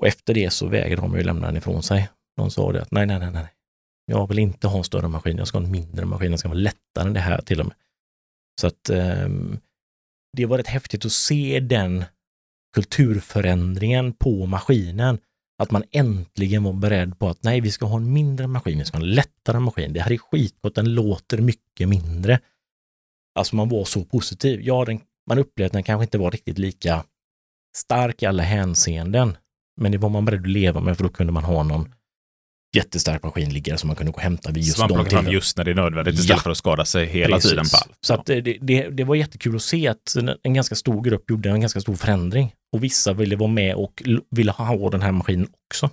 Och efter det så vägrade de ju lämna den ifrån sig. De sa det att nej, nej, nej, nej. Jag vill inte ha en större maskin, jag ska ha en mindre maskin, den ska vara lättare än det här till och med. Så att eh, det var rätt häftigt att se den kulturförändringen på maskinen. Att man äntligen var beredd på att nej, vi ska ha en mindre maskin, vi ska ha en lättare maskin. Det här är skitgott, den låter mycket mindre. Alltså man var så positiv. Ja, den, man upplevde att den kanske inte var riktigt lika stark i alla hänseenden. Men det var man beredd att leva med för då kunde man ha någon jättestark maskin liggare som man kunde gå och hämta vid just så man de fram just när det är nödvändigt istället ja. för att skada sig hela Precis. tiden på allt. Så att det, det, det, var jättekul att se att en ganska stor grupp gjorde en ganska stor förändring och vissa ville vara med och ville ha den här maskinen också.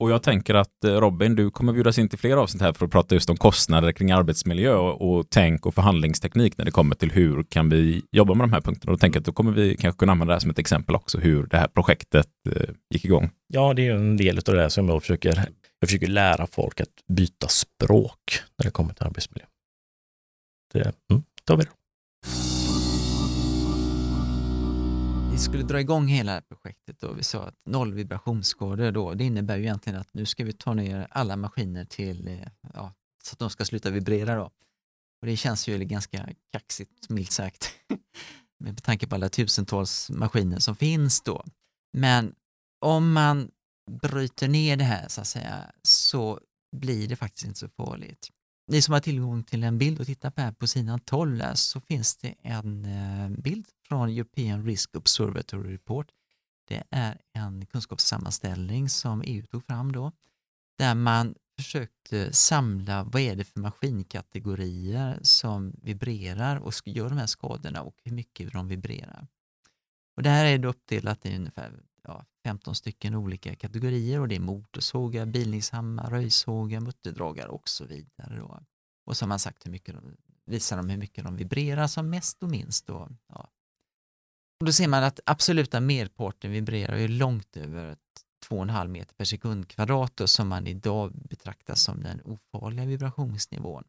Och jag tänker att eh, Robin, du kommer bjudas in till fler avsnitt här för att prata just om kostnader kring arbetsmiljö och, och tänk och förhandlingsteknik när det kommer till hur kan vi jobba med de här punkterna. Och då tänker jag att då kommer vi kanske kunna använda det här som ett exempel också, hur det här projektet eh, gick igång. Ja, det är en del av det som jag försöker, jag försöker lära folk att byta språk när det kommer till arbetsmiljö. Det mm, tar vi då. Vi skulle dra igång hela projektet och vi sa att noll vibrationsskador då, det innebär ju egentligen att nu ska vi ta ner alla maskiner till, eh, ja, så att de ska sluta vibrera då. Och det känns ju ganska kaxigt, milt sagt, med tanke på alla tusentals maskiner som finns då. Men om man bryter ner det här så att säga, så blir det faktiskt inte så farligt. Ni som har tillgång till en bild och tittar på här på sidan 12 så finns det en eh, bild från European Risk Observatory Report. Det är en kunskapssammanställning som EU tog fram då, där man försökte samla vad är det för maskinkategorier som vibrerar och gör de här skadorna och hur mycket de vibrerar. Och det här är då uppdelat i ungefär 15 stycken olika kategorier och det är motorsågar, bilningshammar, röjsågar, mutterdragare och så vidare. Då. Och så har man sagt hur mycket de, visar de hur mycket de vibrerar som mest och minst. Då. Ja. Och då ser man att absoluta merparten vibrerar ju långt över 2,5 meter per sekund kvadrat då, som man idag betraktar som den ofarliga vibrationsnivån.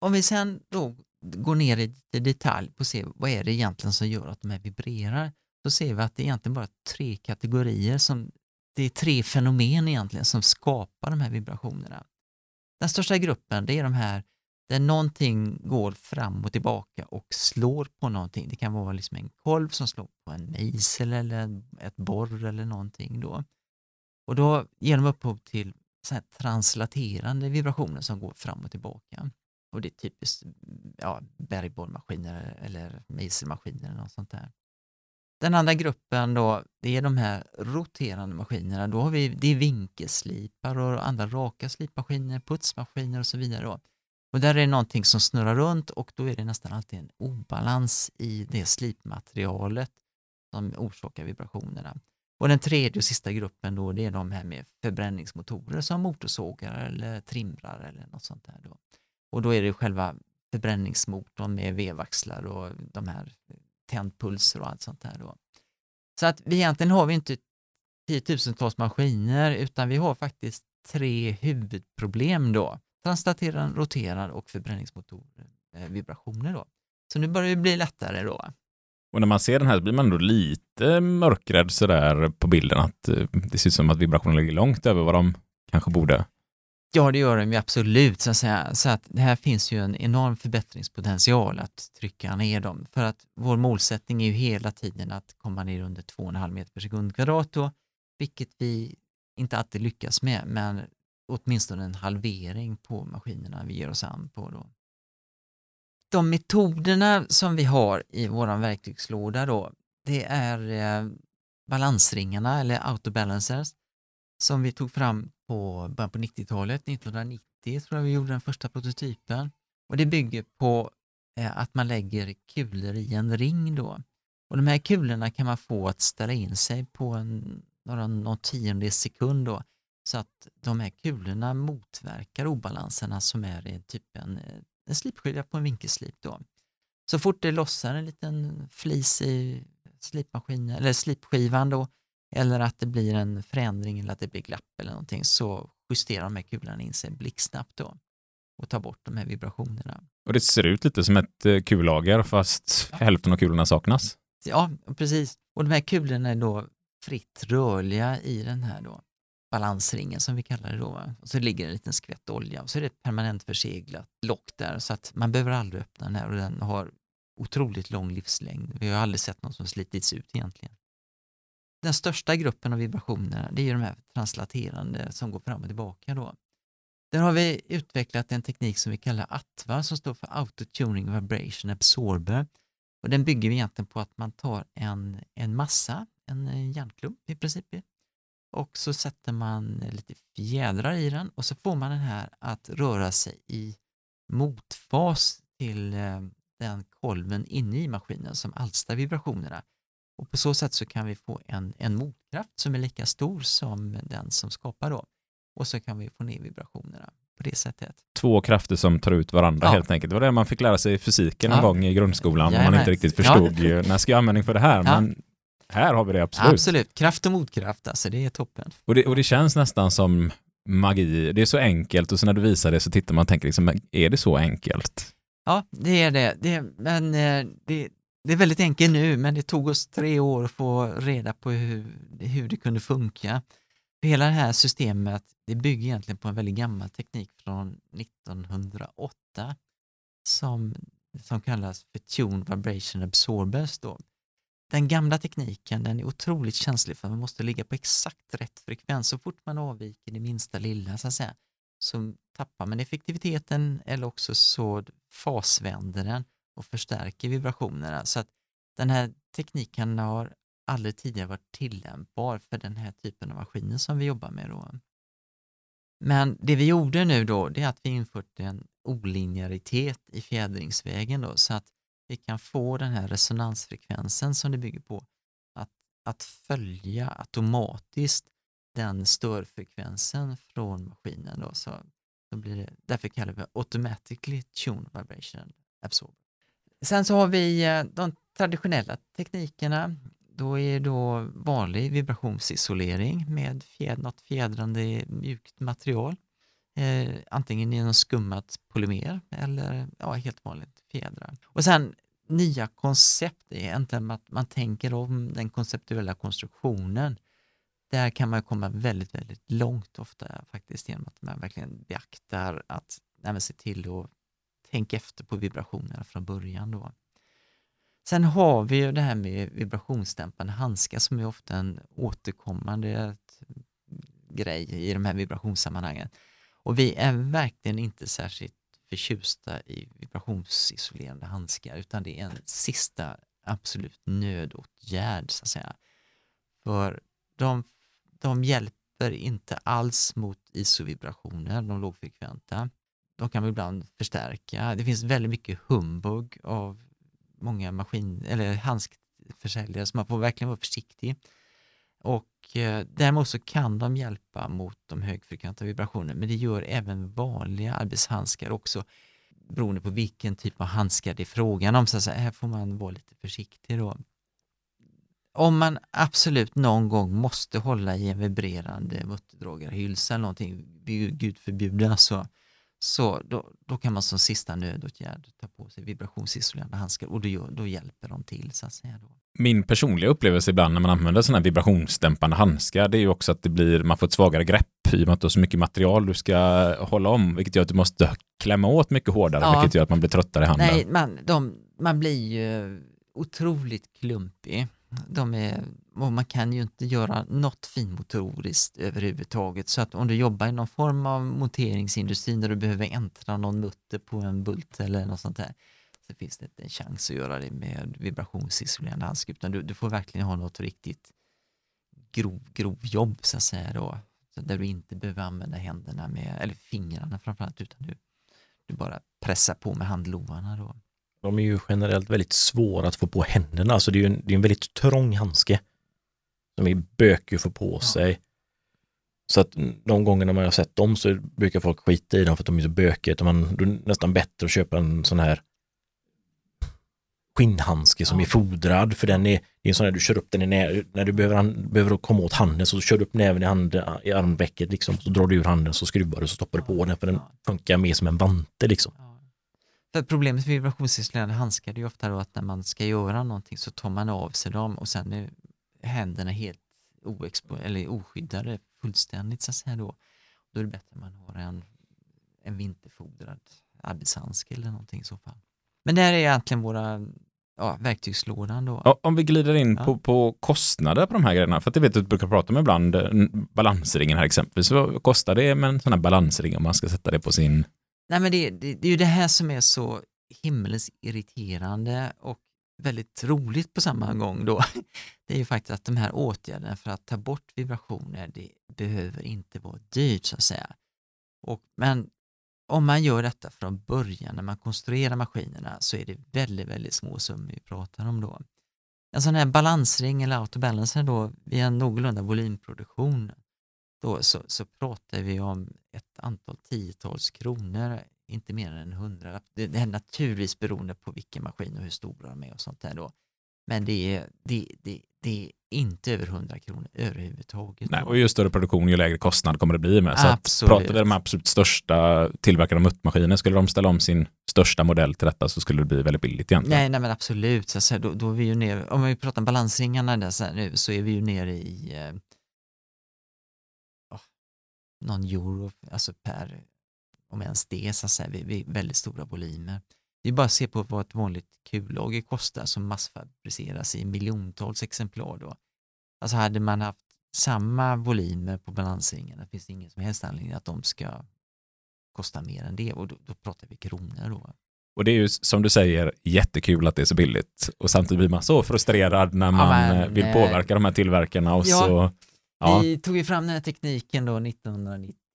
Om vi sen då går ner i detalj på se vad är det egentligen som gör att de här vibrerar så ser vi att det är egentligen bara tre kategorier som det är tre fenomen egentligen som skapar de här vibrationerna. Den största gruppen det är de här där någonting går fram och tillbaka och slår på någonting. Det kan vara liksom en kolv som slår på en mejsel eller ett borr eller någonting. Då. Och då ger de upphov till så här translaterande vibrationer som går fram och tillbaka. Och det är typiskt ja, bergborrmaskiner eller mejselmaskiner eller något sånt där. Den andra gruppen då, det är de här roterande maskinerna. Då har vi, det är vinkelslipar och andra raka slipmaskiner, putsmaskiner och så vidare. Då. Och där är det någonting som snurrar runt och då är det nästan alltid en obalans i det slipmaterialet som orsakar vibrationerna. Och den tredje och sista gruppen då, det är de här med förbränningsmotorer som motorsågar eller trimrar eller något sånt där. Då. Och då är det själva förbränningsmotorn med vevaxlar och de här tändpulser och allt sånt där. Då. Så att vi egentligen har vi inte tiotusentals maskiner utan vi har faktiskt tre huvudproblem då. Translaterad, roterad och förbränningsmotor, eh, vibrationer då. Så nu börjar det bli lättare då. Och när man ser den här så blir man ändå lite mörkrädd sådär på bilden att eh, det ser ut som att vibrationerna ligger långt över vad de kanske borde. Ja, det gör de ju absolut. Så att, säga. så att det här finns ju en enorm förbättringspotential att trycka ner dem. För att vår målsättning är ju hela tiden att komma ner under 2,5 meter per sekund kvadrat då, vilket vi inte alltid lyckas med, men åtminstone en halvering på maskinerna vi ger oss an på. Då. De metoderna som vi har i vår verktygslåda då, det är eh, balansringarna eller autobalancers som vi tog fram på början på 90-talet, 1990 tror jag vi gjorde den första prototypen. Och det bygger på eh, att man lägger kulor i en ring då. Och de här kulorna kan man få att ställa in sig på en, några, någon tiondels sekund då, så att de här kulorna motverkar obalanserna som är i typ en, en slipskilja på en vinkelslip. Då. Så fort det lossar en liten flis i slipmaskinen, eller slipskivan då, eller att det blir en förändring eller att det blir glapp eller någonting så justerar de här kulorna in sig blixtsnabbt då och tar bort de här vibrationerna. Och det ser ut lite som ett eh, kullager fast ja. hälften av kulorna saknas. Ja, precis. Och de här kulorna är då fritt rörliga i den här då balansringen som vi kallar det då. Och så ligger en liten skvätt olja och så är det ett permanent förseglat lock där så att man behöver aldrig öppna den här och den har otroligt lång livslängd. Vi har aldrig sett någon som slitits ut egentligen den största gruppen av vibrationer det är de här translaterande som går fram och tillbaka. Då. Där har vi utvecklat en teknik som vi kallar ATVA som står för Auto Tuning Vibration Absorber. Och den bygger egentligen på att man tar en, en massa, en järnklump i princip, och så sätter man lite fjädrar i den och så får man den här att röra sig i motfas till eh, den kolven inne i maskinen som alstrar vibrationerna. Och på så sätt så kan vi få en, en motkraft som är lika stor som den som skapar då. Och så kan vi få ner vibrationerna på det sättet. Två krafter som tar ut varandra ja. helt enkelt. Det var det man fick lära sig i fysiken ja. en gång i grundskolan. Ja, man inte riktigt förstod ja. när ska jag användning för det här. Men här har vi det absolut. Absolut, kraft och motkraft, alltså det är toppen. Och det, och det känns nästan som magi. Det är så enkelt och så när du visar det så tittar man och tänker liksom, är det så enkelt? Ja, det är det. det men eh, det, det är väldigt enkelt nu, men det tog oss tre år att få reda på hur, hur det kunde funka. Hela det här systemet det bygger egentligen på en väldigt gammal teknik från 1908 som, som kallas för Tune Vibration Absorbers. Då. Den gamla tekniken den är otroligt känslig för man måste ligga på exakt rätt frekvens. Så fort man avviker det minsta lilla så, att säga, så tappar man effektiviteten eller också så fasvänder den och förstärker vibrationerna. Så att den här tekniken har aldrig tidigare varit tillämpbar för den här typen av maskiner som vi jobbar med. Då. Men det vi gjorde nu då, det är att vi infört en olinjäritet i fjädringsvägen då, så att vi kan få den här resonansfrekvensen som det bygger på, att att följa automatiskt den störfrekvensen från maskinen. Då, så då blir det, därför kallar vi det automatically tuned vibration absorber. Sen så har vi eh, de traditionella teknikerna. Då är då vanlig vibrationsisolering med fjäd, något fjädrande mjukt material. Eh, antingen genom skummat polymer eller ja, helt vanligt fjädrar. Och sen nya koncept är egentligen att man tänker om den konceptuella konstruktionen. Där kan man komma väldigt, väldigt långt ofta faktiskt genom att man verkligen beaktar att nej, se till att Tänk efter på vibrationerna från början. Då. Sen har vi ju det här med vibrationsdämpande handskar som är ofta en återkommande grej i de här vibrationssammanhangen. Och vi är verkligen inte särskilt förtjusta i vibrationsisolerande handskar utan det är en sista absolut nödåtgärd så att säga. För de, de hjälper inte alls mot isovibrationer, de lågfrekventa. De kan ibland förstärka. Det finns väldigt mycket humbug av många maskin eller handskförsäljare så man får verkligen vara försiktig. Och eh, däremot så kan de hjälpa mot de högfrekventa vibrationerna men det gör även vanliga arbetshandskar också beroende på vilken typ av handskar det är frågan om. Så här får man vara lite försiktig då. Om man absolut någon gång måste hålla i en vibrerande mutterdragarhylsa eller någonting, gud förbjude, alltså så då, då kan man som sista nödåtgärd ta på sig vibrationsisolerande handskar och då, då hjälper de till så att säga. Då min personliga upplevelse ibland när man använder sådana här vibrationsdämpande handskar, det är ju också att det blir, man får ett svagare grepp i och med att du har så mycket material du ska hålla om, vilket gör att du måste klämma åt mycket hårdare, ja. vilket gör att man blir tröttare i handen. Nej, man, de, man blir ju otroligt klumpig. De är, och man kan ju inte göra något finmotoriskt överhuvudtaget. Så att om du jobbar i någon form av monteringsindustri där du behöver äntra någon mutter på en bult eller något sånt där, så finns det inte en chans att göra det med vibrationsisolerande handskar utan du, du, får verkligen ha något riktigt grov, grov jobb så att säga då. Så där du inte behöver använda händerna med, eller fingrarna framförallt utan du, du bara pressar på med handlovarna då. De är ju generellt väldigt svåra att få på händerna, alltså det är ju en, det är en väldigt trång handske. De är bökig att få på sig. Så att de gångerna man har sett dem så brukar folk skita i dem för att de är så bökiga. Man, det är nästan bättre att köpa en sån här skinnhandske som ja. är fodrad för den är, det är en sån här du kör upp den i nä, när du behöver, behöver komma åt handen så kör du upp näven i, hand, i armvecket liksom, så drar du ur handen så skruvar du och stoppar du på den för den funkar mer som en vante liksom. För problemet med vibrationsisolerande handskar är ju ofta då att när man ska göra någonting så tar man av sig dem och sen händerna helt oexpo- eller oskyddade fullständigt så att säga då. Då är det bättre att man har en, en vinterfodrad arbetshandske eller någonting i så fall. Men det här är egentligen våra ja, verktygslådan då. Ja, om vi glider in ja. på, på kostnader på de här grejerna, för att jag vet att du brukar prata med ibland, eh, balansringen här exempelvis, vad kostar det med en sån här balansring om man ska sätta det på sin... Nej men det, det, det är ju det här som är så himmelens irriterande och väldigt roligt på samma gång då. Det är ju faktiskt att de här åtgärderna för att ta bort vibrationer, det behöver inte vara dyrt så att säga. Och, men om man gör detta från början när man konstruerar maskinerna så är det väldigt, väldigt små summor vi pratar om då. En sån här balansring eller autobalancer då vid en någorlunda volymproduktion då så, så pratar vi om ett antal tiotals kronor, inte mer än en hundralapp. Det, det är naturligtvis beroende på vilken maskin och hur stora de är och sånt där då. Men det är, det, det, det är inte över 100 kronor överhuvudtaget. Nej, och ju större produktion ju lägre kostnad kommer det bli med. Så absolut. pratar vi om de absolut största tillverkarna av muttmaskiner, skulle de ställa om sin största modell till detta så skulle det bli väldigt billigt egentligen. Nej, nej men absolut. Så, så, då, då är vi ju nere, om vi pratar om balansringarna där, så, nu, så är vi ju nere i eh, någon euro, alltså per, om ens det, så att säga, vi, vi väldigt stora volymer. Det är bara att se på vad ett vanligt kullager kostar som massfabriceras i miljontals exemplar. Då. Alltså hade man haft samma volymer på balansringen, det finns ingen som helst anledning att de ska kosta mer än det och då, då pratar vi kronor. Då. Och det är ju som du säger jättekul att det är så billigt och samtidigt blir man så frustrerad när man ja, men, vill påverka de här tillverkarna och ja, så Ja. Vi tog ju fram den här tekniken då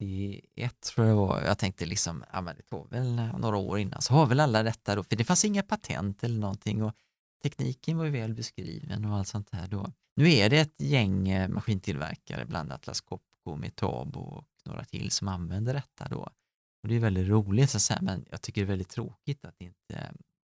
91 tror jag var. Jag tänkte liksom, ja men det tog väl några år innan så har väl alla detta då, för det fanns inga patent eller någonting och tekniken var ju väl beskriven och allt sånt här då. Nu är det ett gäng eh, maskintillverkare, bland Atlas Copco, Metabo och några till som använder detta då. Och det är väldigt roligt så att säga, men jag tycker det är väldigt tråkigt att det inte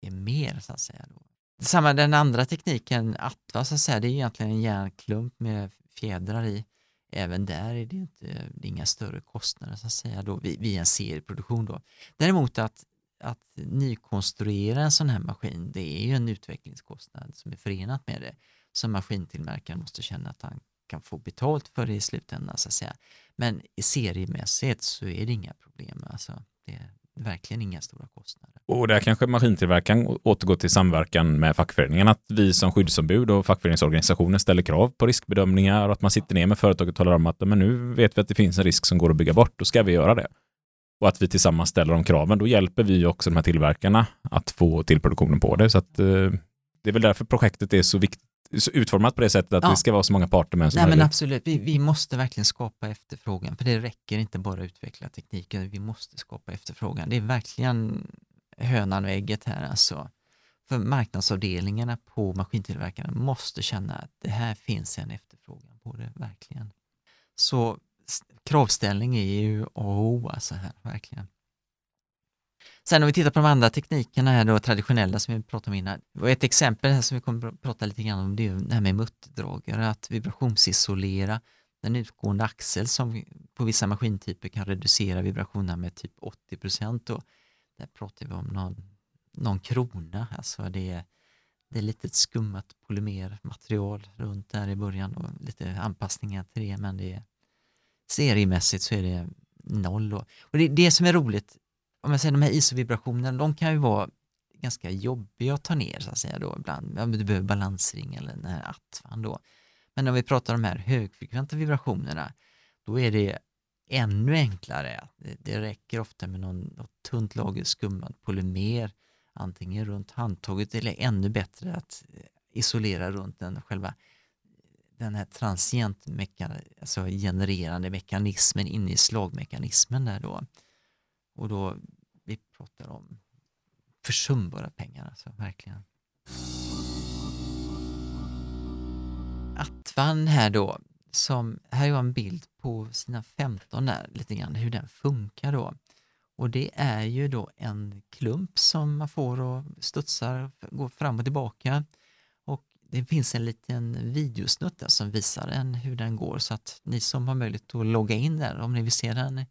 eh, är mer så att säga. Då. Detsamma den andra tekniken, Atva, så att säga, det är egentligen en järnklump med fjädrar i. Även där är det inte det är inga större kostnader så att säga då, vid en serieproduktion. Då. Däremot att, att nykonstruera en sån här maskin, det är ju en utvecklingskostnad som är förenat med det som maskintillverkaren måste känna att han kan få betalt för det i slutändan. Så att säga. Men i seriemässigt så är det inga problem. Alltså, det verkligen inga stora kostnader. Och där kanske maskintillverkaren återgår till samverkan med fackföreningen, att vi som skyddsombud och fackföreningsorganisationer ställer krav på riskbedömningar och att man sitter ner med företaget och talar om att men nu vet vi att det finns en risk som går att bygga bort, då ska vi göra det. Och att vi tillsammans ställer de kraven, då hjälper vi också de här tillverkarna att få till produktionen på det. Så att, eh, det är väl därför projektet är så viktigt utformat på det sättet att ja. det ska vara så många parter med som Nej, men absolut, vi, vi måste verkligen skapa efterfrågan, för det räcker inte bara att utveckla tekniken, vi måste skapa efterfrågan. Det är verkligen hönan och ägget här alltså. För marknadsavdelningarna på maskintillverkarna måste känna att det här finns en efterfrågan på det, verkligen. Så kravställning är ju A och O alltså här, verkligen. Sen om vi tittar på de andra teknikerna här då, traditionella som vi pratade om innan. Och ett exempel här som vi kommer att prata lite grann om det är det här med muttdragare, att vibrationsisolera den utgående axel som på vissa maskintyper kan reducera vibrationerna med typ 80 procent. Där pratar vi om någon, någon krona, alltså det är, det är lite ett skummat polymermaterial runt där i början och lite anpassningar till det men det är seriemässigt så är det noll. Då. Och det, det som är roligt om jag säger de här ISO-vibrationerna, de kan ju vara ganska jobbiga att ta ner så att säga då ibland. Du behöver balansring eller den här attvan då. Men om vi pratar om de här högfrekventa vibrationerna, då är det ännu enklare. Det, räcker ofta med någon, något tunt lager skummad polymer, antingen runt handtaget eller ännu bättre att eh, isolera runt den själva den här transient alltså genererande mekanismen inne i slagmekanismen där då. Och då, vi pratar om försumbara pengar alltså, verkligen. Attvan här då, som, här har en bild på sina 15 där, lite grann hur den funkar då. Och det är ju då en klump som man får och studsar, går fram och tillbaka. Och det finns en liten videosnutt där som visar en hur den går så att ni som har möjlighet att logga in där, om ni vill se den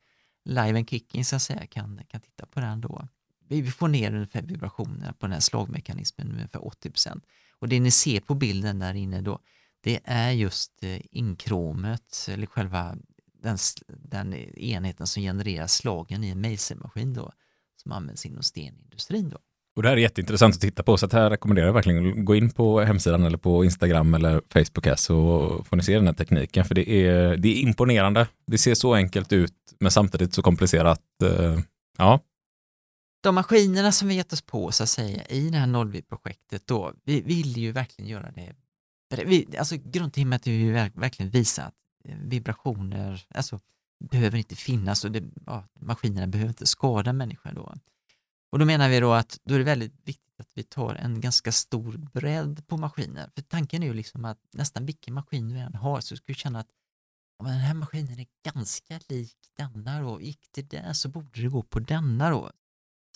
live and kicking så att säga kan, kan titta på den då. Vi får ner ungefär vibrationerna på den här slagmekanismen med ungefär 80% Och det ni ser på bilden där inne då, det är just eh, inkromet, eller själva den, den enheten som genererar slagen i en mejselmaskin då, som används inom stenindustrin då. Och det här är jätteintressant att titta på, så att här rekommenderar jag verkligen att gå in på hemsidan eller på Instagram eller Facebook här, så får ni se den här tekniken, för det är, det är imponerande. Det ser så enkelt ut, men samtidigt så komplicerat. Eh, ja. De maskinerna som vi gett oss på, så att säga, i det här Nollvi-projektet då, vi vill ju verkligen göra det. Vi, alltså grundtemat är ju verkligen visa att eh, vibrationer, alltså behöver inte finnas och det, ja, maskinerna behöver inte skada människor då. Och då menar vi då att då är det väldigt viktigt att vi tar en ganska stor bredd på maskiner. För tanken är ju liksom att nästan vilken maskin du än har så ska du känna att ja, den här maskinen är ganska lik denna då. Gick det där så borde det gå på denna då.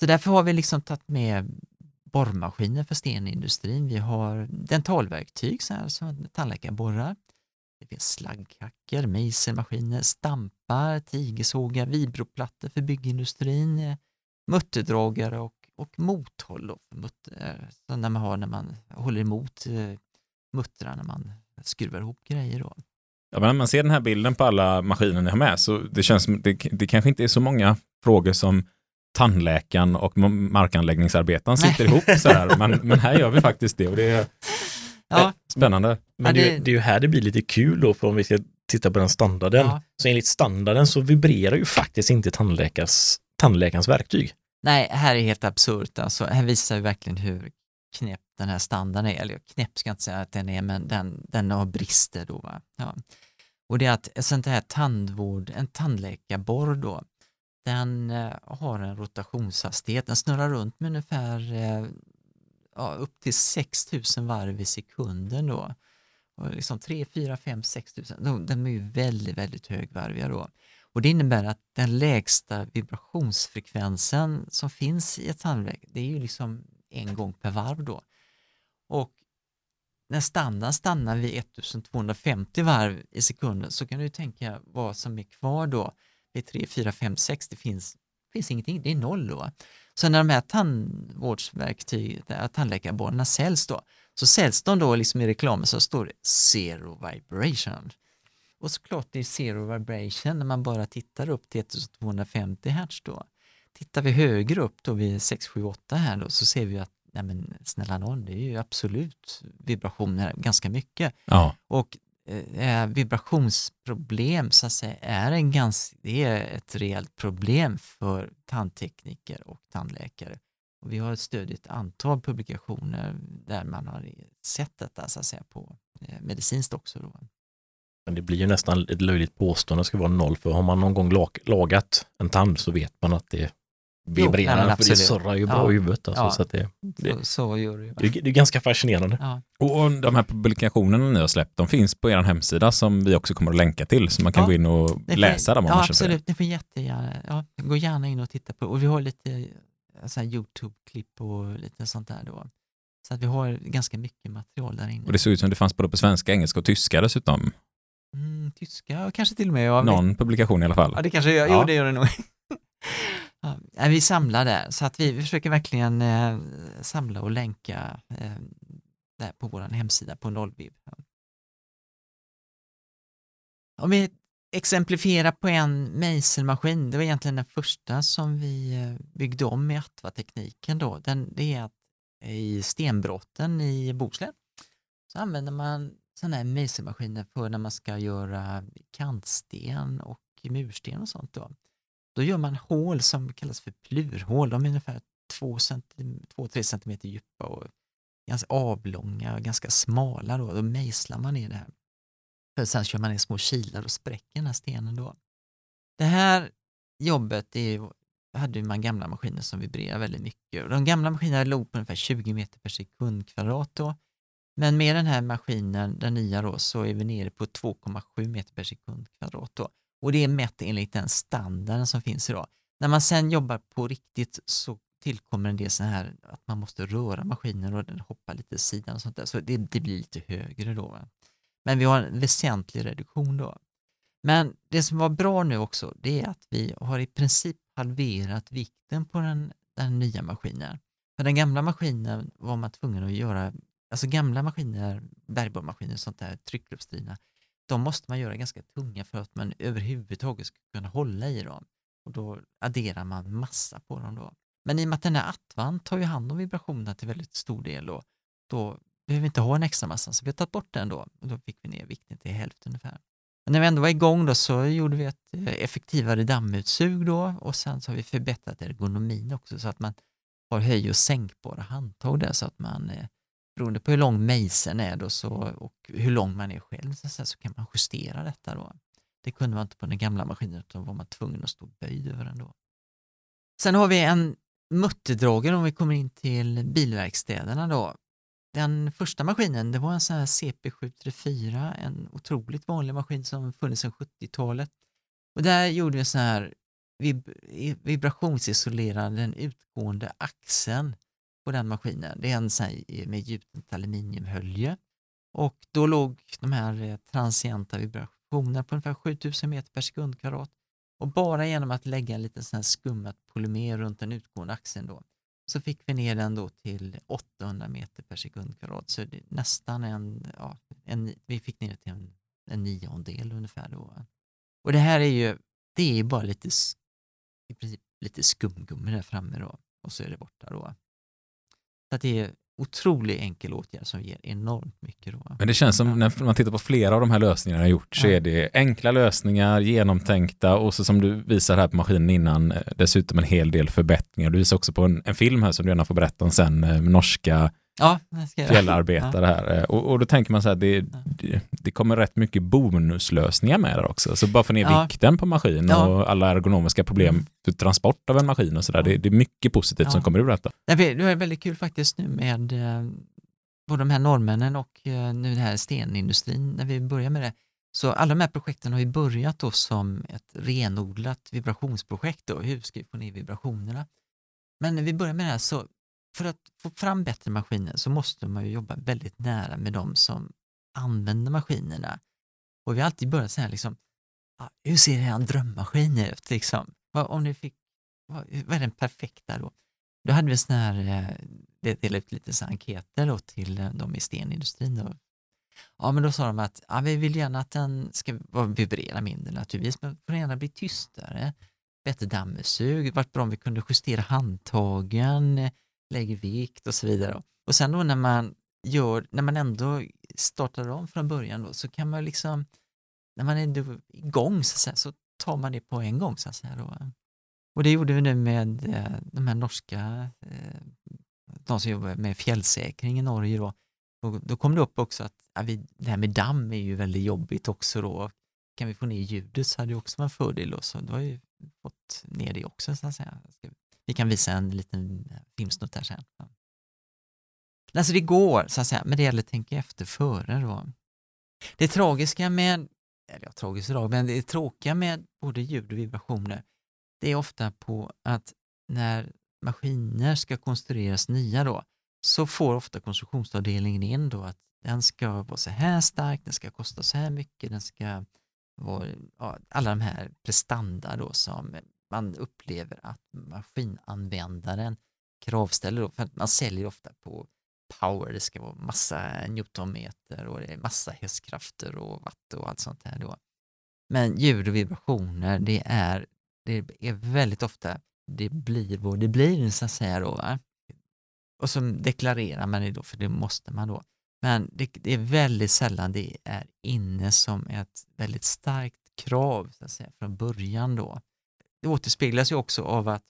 Så därför har vi liksom tagit med borrmaskiner för stenindustrin. Vi har dentalverktyg så här, som tandläkarborrar. Det finns slagghackor, mejselmaskiner, stampar, tigersågar, vibroplattor för byggindustrin, mutterdragare och, och mothåll för mutter, så när man har när man håller emot eh, muttrar när man skruvar ihop grejer. Då. Ja, men när man ser den här bilden på alla maskiner ni har med så det känns som det, det kanske inte är så många frågor som tandläkaren och markanläggningsarbetaren sitter ihop så här. Men, men här gör vi faktiskt det och det är ja. spännande. Men det, det, är ju här det blir lite kul då, för om vi ska titta på den standarden. Ja. Så enligt standarden så vibrerar ju faktiskt inte tandläkars, tandläkarens verktyg. Nej, här är helt absurt. Alltså, här visar vi verkligen hur knäpp den här standarden är. Eller knäpp ska jag inte säga att den är, men den, den har brister då. Va? Ja. Och det är att sånt här tandvård, en tandläkarborr då, den eh, har en rotationshastighet, den snurrar runt med ungefär eh, ja, upp till 6000 varv i sekunden då. Och liksom 3, 4, 5, 6000. De, de är ju väldigt, väldigt högvarviga då. Och det innebär att den lägsta vibrationsfrekvensen som finns i ett tandläk, det är ju liksom en gång per varv då. Och när standarden stannar vid 1250 varv i sekunden så kan du tänka vad som är kvar då vid 3, 4, 5, 6. Det finns, finns ingenting, det är noll då. Så när de här tandvårdsverktyg, tandläkarborrarna säljs då, så säljs de då liksom i reklamen så står det zero vibration. Och såklart det är zero vibration när man bara tittar upp till 1250 Hz då. Tittar vi högre upp då vid 6, 7, 8 här då så ser vi att nej men snälla någon, det är ju absolut vibrationer ganska mycket. Ja. Och eh, vibrationsproblem så att säga är, en ganska, det är ett reellt problem för tandtekniker och tandläkare. Och vi har stödjit ett antal publikationer där man har sett detta så att säga på eh, medicinskt också. Då. Men det blir ju nästan ett löjligt påstående att det ska vara noll, för har man någon gång lag, lagat en tand så vet man att det vibrerar, nej, men för det absolut. surrar ju bra Ja. i huvudet. Alltså, Ja. så att det, Det- Så, så gör det ju. det, är- det är ganska fascinerande. Ja. Och och de här publikationerna ni har släppt, de finns på er hemsida som vi också kommer att länka till, så man kan Ja. gå in och får- läsa dem om Ja, man känner för det. absolut. Ni får jättegärna, ja, gå gärna in och titta på Och vi har lite så här Youtube-klipp och lite sånt där då. Så att vi har ganska mycket material där inne. Och det såg ut som det fanns både på svenska, engelska och tyska dessutom. Mm, tyska och kanske till och med. Vi- Någon publikation i alla fall. Ja, det kanske gör, Ja. jo, det gör det nog. ja, vi samlar där, så att vi, vi försöker verkligen eh, samla och länka eh, där på vår hemsida på Nollviv. Ja. Om vi exemplifierar på en mejselmaskin, det var egentligen den första som vi eh, byggde om med Atva-tekniken då. Den, det är att i stenbrotten i Bohuslän så använder man sådana här mejselmaskiner för när man ska göra kantsten och mursten och sånt. Då, då gör man hål som kallas för plurhål. De är ungefär 2-3 cm djupa och ganska avlånga och ganska smala. Då, då mejslar man ner det här. För sen kör man ner små kilar och spräcker den här stenen. Då. Det här jobbet är, hade man gamla maskiner som vibrerar väldigt mycket. De gamla maskinerna låg på ungefär 20 meter per sekund kvadrat. Då. Men med den här maskinen, den nya då, så är vi nere på 2,7 meter per sekund kvadrat. Då. Och det är mätt enligt den standarden som finns idag. När man sen jobbar på riktigt så tillkommer en del så här att man måste röra maskinen och den hoppar lite i sidan och sånt där. Så det, det blir lite högre då. va. Men vi har en väsentlig reduktion då. Men det som var bra nu också, det är att vi har i princip halverat vikten på den, den nya maskinen. För den gamla maskinen var man tvungen att göra, alltså gamla maskiner, bergborrmaskiner och sånt där, tryckluftsdrivna, de måste man göra ganska tunga för att man överhuvudtaget ska kunna hålla i dem. Och då adderar man massa på dem då. Men i och med att den här Atvan tar ju hand om vibrationerna till väldigt stor del då, då behöver vi inte ha en extra massa, så vi har tagit bort den då. Och då fick vi ner vikten till hälften ungefär. Men när vi ändå var igång då så gjorde vi ett eh, effektivare dammutsug då och sen så har vi förbättrat ergonomin också så att man har höj och sänkbara handtag där så att man eh, beroende på hur lång mejseln är då så, och hur lång man är själv så, så kan man justera detta då. Det kunde man inte på den gamla maskinen utan var man tvungen att stå böjd över den då. Sen har vi en mutterdrager om vi kommer in till bilverkstäderna då. Den första maskinen det var en sån här CP734, en otroligt vanlig maskin som funnits sedan 70-talet. Och där gjorde vi en sån här vib vibrationsisolerade den utgående axeln på den maskinen. Det är en sån här eh, med gjutet aluminiumhölje. Och då låg de här eh, transienta vibrationerna på ungefär 7000 meter per sekundkarat. Och bara genom att lägga en liten sån här skummat polymer runt den utgående axeln då, så fick vi ner den då till 800 meter per sekundkarat. Så det är nästan en, ja, en, vi fick ner det till en, en niondel ungefär då. Och det här är ju, det är bara lite, i princip lite skumgummi där framme då och så är det borta då. Så att det är otroligt enkel åtgärd som ger enormt mycket då. Men det känns som när man tittar på flera av de här lösningarna jag gjort så är det enkla lösningar, genomtänkta och så som du visar här på maskinen innan eh, dessutom en hel del förbättringar. Du visar också på en, en film här som du gärna får berätta om sen, eh, norska Ja, det fjällarbetare här. Eh, Och, och då tänker man så här, det, det kommer rätt mycket bonuslösningar med där också. Så bara få ner Ja. vikten på maskin Ja. och alla ergonomiska problem Mm. för transport av en maskin och sådär. Det, det är mycket positivt Ja. som kommer ur detta. Det är det är väldigt kul faktiskt nu med eh, både de här norrmännen och eh, nu den här stenindustrin, när vi börjar med det. Så alla de här projekten har ju börjat då som ett renodlat vibrationsprojekt. Då. Hur ska vi få ner vibrationerna? Men när vi börjar med det här så för att få fram bättre maskiner så måste man ju jobba väldigt nära med de som använder maskinerna. Och vi har alltid börjat så här liksom, ah, hur ser en drömmaskin ut? Liksom? Vad, om ni fick, vad, vad är den perfekta då? Då hade vi sån här, eh, det delade ut lite så här enkäter då till eh, de i stenindustrin. Då. Ja, men då sa de att ja, vi vill gärna att den ska vibrera mindre naturligtvis, men får gärna bli tystare, bättre dammsug, vart bra om vi kunde justera handtagen, lägger lägre vikt och så vidare. Och sen då när man gör, när man ändå startar om från början då, så kan man liksom, när man är igång så, säga, så tar man det på en gång så att säga. Då. Och det gjorde vi nu med eh, de här norska, eh, de som jobbar med fjällsäkring i Norge då. Och då kom det upp också att ja, vi, det här med damm är ju väldigt jobbigt också då. Kan vi få ner ljudet så hade det också varit en fördel då, så då har vi fått ner det också så att säga. Vi kan visa en liten filmsnutt här sen. Alltså det går så att säga, men det gäller att tänka efter före då. Det tragiska med, eller ja, tragiskt idag, men det tråkiga med både ljud och vibrationer, det är ofta på att när maskiner ska konstrueras nya då, så får ofta konstruktionsavdelningen in då att den ska vara så här stark, den ska kosta så här mycket, den ska vara, ja, alla de här prestanda då som man upplever att maskinanvändaren kravställer då, för att man säljer ofta på power, det ska vara massa newtonmeter och det är massa hästkrafter och watt och allt sånt här då. Men ljud och vibrationer, det är, det är väldigt ofta, det blir vad det blir så att säga då. Va? Och så deklarerar man det då, för det måste man då. Men det, det är väldigt sällan det är inne som ett väldigt starkt krav så att säga, från början då. Det återspeglas ju också av att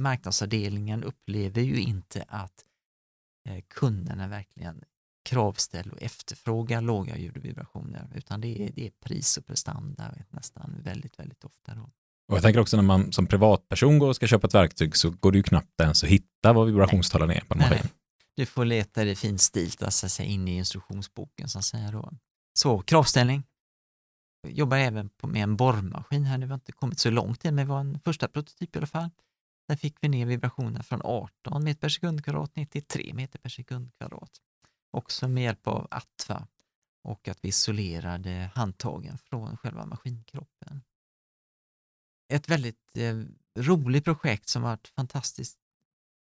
marknadsavdelningen upplever ju inte att eh, kunderna verkligen kravställer och efterfrågar låga ljud och vibrationer, utan det är, det är pris och prestanda nästan väldigt, väldigt ofta. Då. Och jag tänker också när man som privatperson går och ska köpa ett verktyg så går det ju knappt ens att hitta vad vibrationstalen är på en maskin. Du får leta det finstilt alltså, så in i instruktionsboken så att säga då. Så kravställning. Jobbar även på, med en borrmaskin här, nu har inte kommit så långt än, men det var en första prototyp i alla fall. Där fick vi ner vibrationerna från 18 meter per sekund kvadrat ner till 3 meter per sekund kvadrat. Också med hjälp av ATVA och att vi isolerade handtagen från själva maskinkroppen. Ett väldigt eh, roligt projekt som varit fantastiskt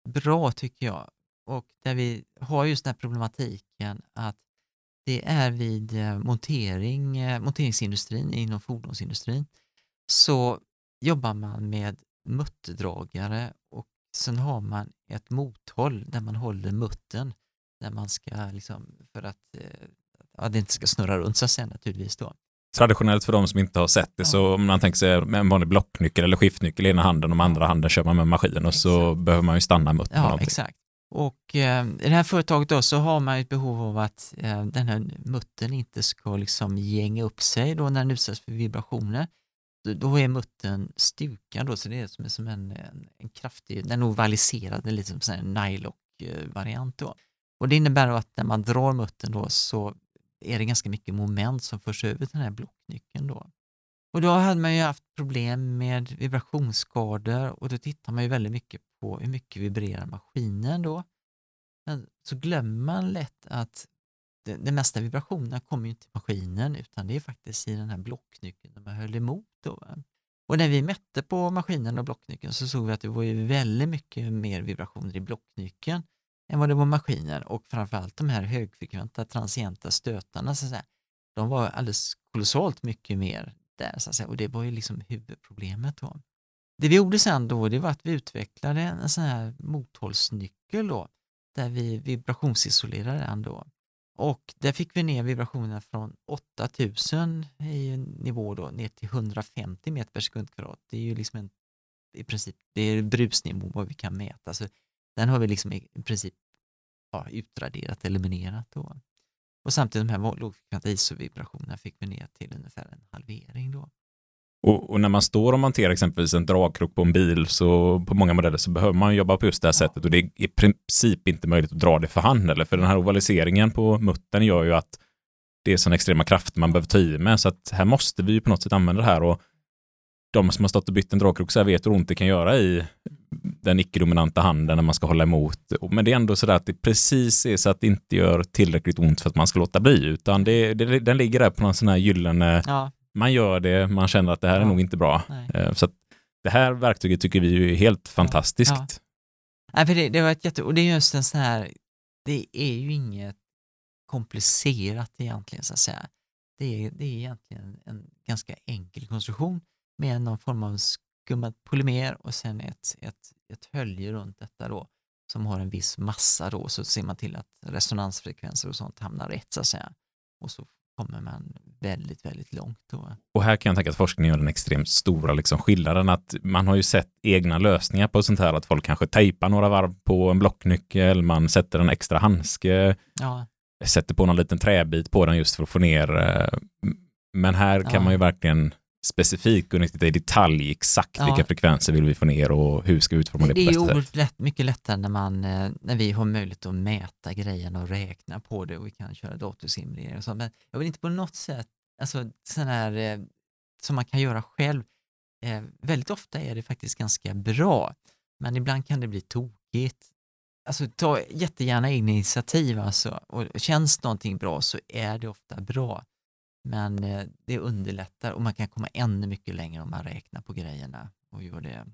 bra tycker jag och där vi har just den här problematiken att det är vid eh, montering, eh, monteringsindustrin inom fordonsindustrin så jobbar man med mutterdragare och sen har man ett mothåll där man håller muttern där man ska liksom för att eh, ja, det inte ska snurra runt så att säga naturligtvis då. Traditionellt för de som inte har sett det Ja. så om man tänker sig med en vanlig blocknyckel eller skiftnyckel i ena handen och med andra handen kör man med maskin och så Exakt. behöver man ju stanna muttern. Ja, exakt. Och eh, i det här företaget då så har man ett behov av att eh, den här muttern inte ska liksom gänga upp sig då när den utsätts för vibrationer. Då, då är muttern stukad då, så det är som, som en, en, en kraftig, den ovaliserade, lite som en nylock-variant eh, då. Och det innebär att när man drar muttern då så är det ganska mycket moment som förs över till den här blocknyckeln då. Och då hade man ju haft problem med vibrationsskador och då tittar man ju väldigt mycket på hur mycket vibrerar maskinen då. Men så glömmer man lätt att det, det mesta vibrationerna kommer ju inte i maskinen utan det är faktiskt i den här blocknyckeln där man höll emot. Då. va. Och när vi mätte på maskinen och blocknyckeln så såg vi att det var ju väldigt mycket mer vibrationer i blocknyckeln än vad det var i maskinen och framförallt de här högfrekventa transienta stötarna så att säga, de var alldeles kolossalt mycket mer där så att säga, och det var ju liksom huvudproblemet då. Det vi gjorde sen då, det var att vi utvecklade en sån här mothållsnyckel då, där vi vibrationsisolerade den då. Och där fick vi ner vibrationerna från 8000 i nivå då ner till 150 meter per sekund kvadrat. Det är ju liksom en, i princip, det är brusnivå vad vi kan mäta. Så den har vi liksom i princip ja, utraderat, eliminerat då. Och samtidigt de här lågfrekventa isovibrationerna fick vi ner till ungefär en halvering då. Och, och, när man står och monterar exempelvis en dragkrok på en bil så på många modeller så behöver man jobba på just det här sättet. Och det är i princip inte möjligt att dra det för hand eller för den här ovaliseringen på muttern gör ju att det är sådana extrema krafter man behöver ta i med. Så att här måste vi ju på något sätt använda det här. Och de som har stått och bytt en dragkrok så här vet hur ont det kan göra i den icke-dominanta handen när man ska hålla emot. Men det är ändå så där att det precis är så att det inte gör tillräckligt ont för att man ska låta bli, utan det, det, den ligger där på någon sån här gyllene ja man gör det, man känner att det här ja. är nog inte bra. Nej. Eh, så det här verktyget tycker vi är helt fantastiskt. Ja. Nej, för det, det var ett jätte, och det är just en sån här, det är ju inget komplicerat egentligen så att säga. Det är, det är egentligen en ganska enkel konstruktion med någon form av skummad polymer och sen ett, ett, ett hölje runt detta då som har en viss massa då så ser man till att resonansfrekvenser och sånt hamnar rätt så att säga. Och så kommer man väldigt, väldigt långt. Då. Och här kan jag tänka att forskningen gör den extremt stora liksom skillnaden att man har ju sett egna lösningar på sånt här att folk kanske tejpar några varv på en blocknyckel, man sätter en extra handske, ja. sätter på någon liten träbit på den just för att få ner. Eh, men här kan ja. man ju verkligen specifikt ner i detalj exakt ja. vilka frekvenser vill vi få ner och hur ska vi utforma det, det på bästa sätt. Det är lätt, mycket lättare när, man, eh, när vi har möjlighet att mäta grejerna och räkna på det och vi kan köra datorsimulering och så. Men jag vill inte på något sätt, alltså sån här eh, som man kan göra själv, eh, väldigt ofta är det faktiskt ganska bra. Men ibland kan det bli tokigt. Alltså ta jättegärna egna initiativ alltså och känns någonting bra så är det ofta bra. Men eh, det underlättar och man kan komma ännu mycket längre om man räknar på grejerna och gör det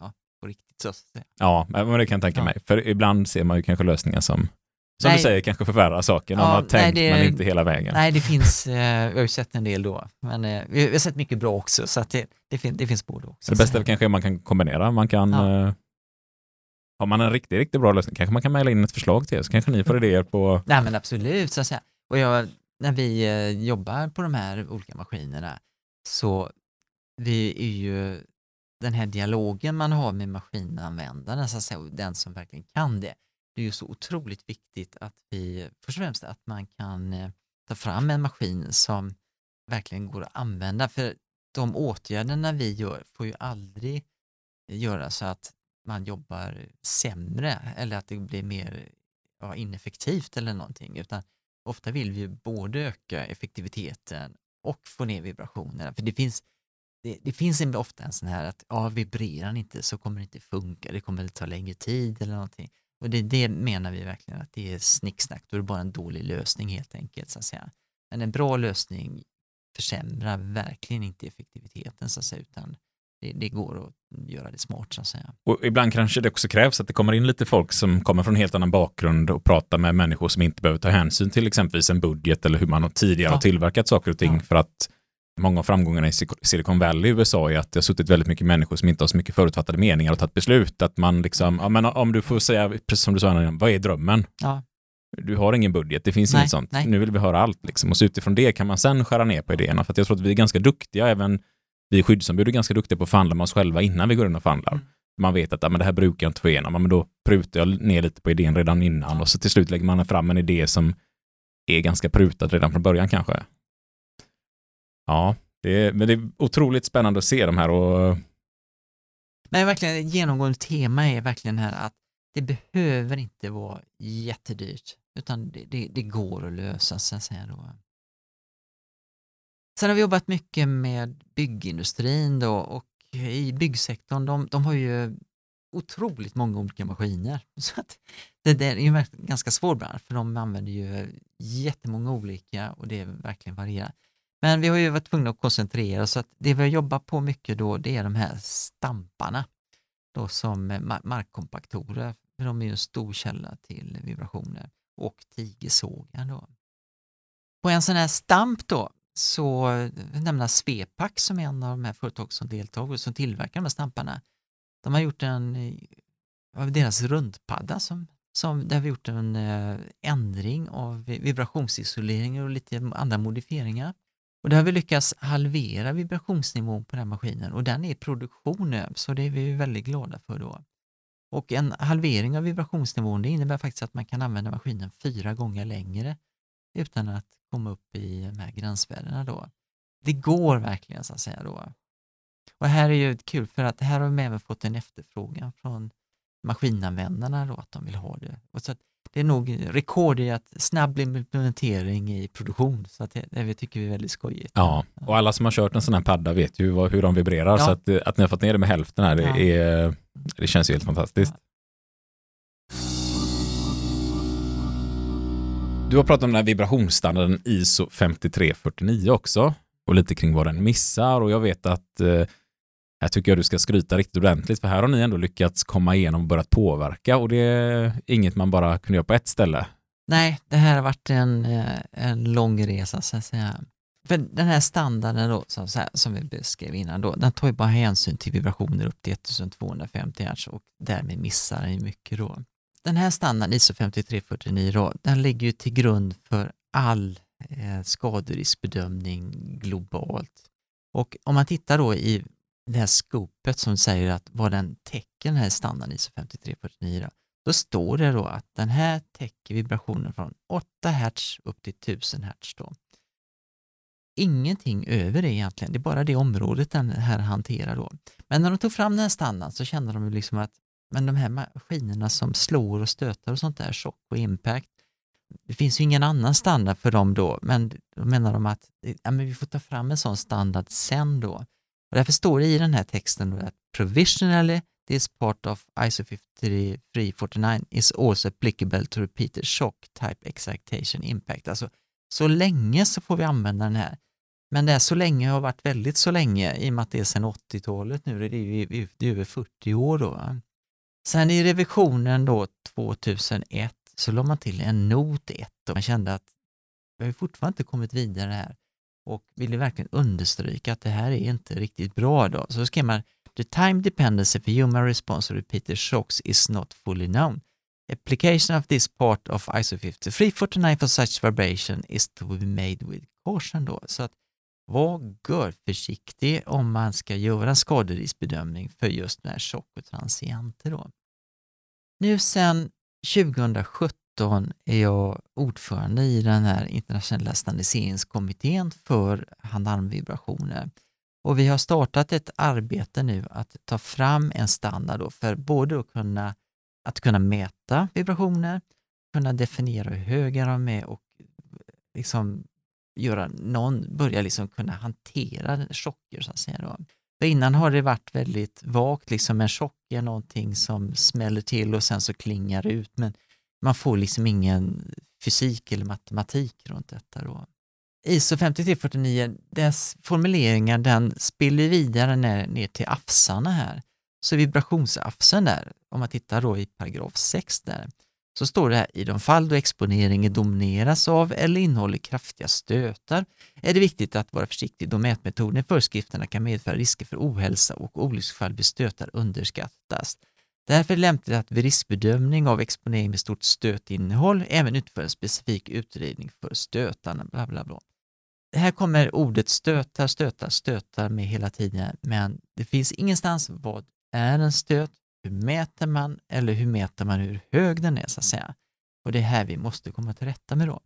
ja, på riktigt. Så Ja, men det kan jag tänka ja. mig. För ibland ser man ju kanske lösningar som, som nej. du säger, kanske förvärrar saken. Ja, man har tänkt nej, det, men inte hela vägen. Nej, det finns, eh, vi har ju sett en del då, men eh, vi har sett mycket bra också, så att det, det, fin det finns både också. det bästa kanske är man kan kombinera, man kan ja. Har man en riktigt, riktigt bra lösning kanske man kan mejla in ett förslag till er, så kanske ni får idéer på... Nej men absolut, så att säga. Och jag, när vi eh, jobbar på de här olika maskinerna så vi är ju den här dialogen man har med maskinanvändaren, så att säga, den som verkligen kan det, det är ju så otroligt viktigt att vi, först och främst att man kan eh, ta fram en maskin som verkligen går att använda, för de åtgärderna vi gör får ju aldrig göra så att man jobbar sämre eller att det blir mer ja, ineffektivt eller någonting, utan ofta vill vi både öka effektiviteten och få ner vibrationerna. För det finns, det, det finns ofta en sån här att ja, vibrerar den inte så kommer det inte funka, det kommer att ta längre tid eller någonting. Och det, det menar vi verkligen att det är snicksnack, då är det bara en dålig lösning helt enkelt. Så att säga. Men en bra lösning försämrar verkligen inte effektiviteten så att säga, utan det, det, går att göra det smart så att säga. Och ibland kanske det också krävs att det kommer in lite folk som kommer från en helt annan bakgrund och pratar med människor som inte behöver ta hänsyn till exempelvis en budget eller hur man tidigare ja. har tillverkat saker och ting ja. för att många av framgångarna i Silicon Valley i USA är att det har suttit väldigt mycket människor som inte har så mycket förutfattade meningar och tagit beslut. Att man liksom, ja men om du får säga, precis som du sa, vad är drömmen? Ja. Du har ingen budget, det finns nej, inget sånt. Nej. Nu vill vi höra allt liksom. Och så utifrån det kan man sen skära ner på idéerna. För att jag tror att vi är ganska duktiga, även vi skyddsombud är ganska duktiga på att förhandla med oss själva innan vi går in och förhandlar. Mm. Man vet att ja, men det här brukar jag inte få igenom, men då prutar jag ner lite på idén redan innan och så till slut lägger man fram en idé som är ganska prutad redan från början kanske. Ja, det är, men det är otroligt spännande att se de här och men verkligen ett genomgående tema är verkligen här att det behöver inte vara jättedyrt, utan det, det, det går att lösa så att säga då. Sen har vi jobbat mycket med byggindustrin då och i byggsektorn, de, de har ju otroligt många olika maskiner. Så att det, det är ju en ganska svår bransch för de använder ju jättemånga olika och det är verkligen varierat. Men vi har ju varit tvungna att koncentrera oss så att det vi har jobbat på mycket då det är de här stamparna då som markkompaktorer. För de är ju en stor källa till vibrationer och tigersågar då. På en sån här stamp då så nämna Svepack som är en av de här företag som deltar och som tillverkar de här stamparna. De har gjort en, eh, av deras rundpadda som, som där vi gjort en eh, ändring av vibrationsisolering och lite andra modifieringar. Och där har vi lyckats halvera vibrationsnivån på den här maskinen och den är i produktion nu, så det är vi väldigt glada för då. Och en halvering av vibrationsnivån det innebär faktiskt att man kan använda maskinen fyra gånger längre utan att komma upp i de här gränsvärdena då. Det går verkligen så att säga då. Och här är ju kul för att här har vi även fått en efterfrågan från maskinanvändarna då att de vill ha det. Och så det är nog rekord i att snabb implementering i produktion, så att det, det tycker vi är väldigt skojigt. Ja, och alla som har kört en sån här padda vet ju vad, hur de vibrerar, Ja. så att, att ni har fått ner det med hälften här, det, Ja. är, det känns ju helt fantastiskt. Du har pratat om den här vibrationsstandarden ISO 5349 också och lite kring vad den missar och jag vet att eh, här tycker jag du ska skryta riktigt ordentligt för här har ni ändå lyckats komma igenom och börjat påverka och det är inget man bara kunde göra på ett ställe. Nej, det här har varit en, eh, en lång resa så att säga. För den här standarden då, som, så här, som vi beskrev innan, då, den tar ju bara hänsyn till vibrationer upp till 1250 Hz och därmed missar den ju mycket då. Den här standarden, ISO 5349, då, den ligger ju till grund för all eh, skaderiskbedömning globalt. Och om man tittar då i det här skopet som säger att vad den täcker den här standarden ISO 5349, då, då står det då att den här täcker vibrationer från 8 Hz upp till 1000 Hz. Då. Ingenting över det egentligen, det är bara det området den här hanterar då. Men när de tog fram den här standarden så kände de liksom att men de här maskinerna som slår och stöter och sånt där, chock och impact, det finns ju ingen annan standard för dem då, men då menar de att ja, men vi får ta fram en sån standard sen då. Och därför står det i den här texten då att provisionally this part of ISO 5349 is also applicable to repeated shock type excitation impact. Alltså så länge så får vi använda den här. Men det är så länge har varit väldigt så länge i och med att det är sedan 80-talet nu, det är ju det är över 40 år då. va. Sen i revisionen då 2001 så la man till en not 1 och man kände att vi har ju fortfarande inte kommit vidare här och ville verkligen understryka att det här är inte riktigt bra då. Så skrev man The time dependency for human response to repeated shocks is not fully known. Application of this part of ISO 5349 for such vibration is to be made with caution då. Så att var görförsiktig om man ska göra en skaderiskbedömning för just den här chock och transienter då. Nu sen 2017 är jag ordförande i den här internationella standardiseringskommittén för hand-armvibrationer. Och vi har startat ett arbete nu att ta fram en standard då för både att kunna, att kunna mäta vibrationer, kunna definiera hur höga de är och liksom göra någon, börja liksom kunna hantera chocker så att säga. Då. För innan har det varit väldigt vagt, liksom en chock är någonting som smäller till och sen så klingar ut men man får liksom ingen fysik eller matematik runt detta. Då. ISO 5349, dess formuleringar den spiller vidare ner, ner till afsarna här. Så vibrationsafsen där, om man tittar då i paragraf 6 där, så står det här i de fall då exponeringen domineras av eller innehåller kraftiga stötar är det viktigt att vara försiktig då mätmetoden i föreskrifterna kan medföra risker för ohälsa och olycksfall vid stötar underskattas. Därför är det lämpligt att vid riskbedömning av exponering med stort stötinnehåll även utföra en specifik utredning för stötarna. Bla bla bla. Här kommer ordet stötar, stötar, stötar med hela tiden, men det finns ingenstans vad är en stöt, hur mäter man eller hur mäter man hur hög den är så att säga. Och det är här vi måste komma till rätta med då.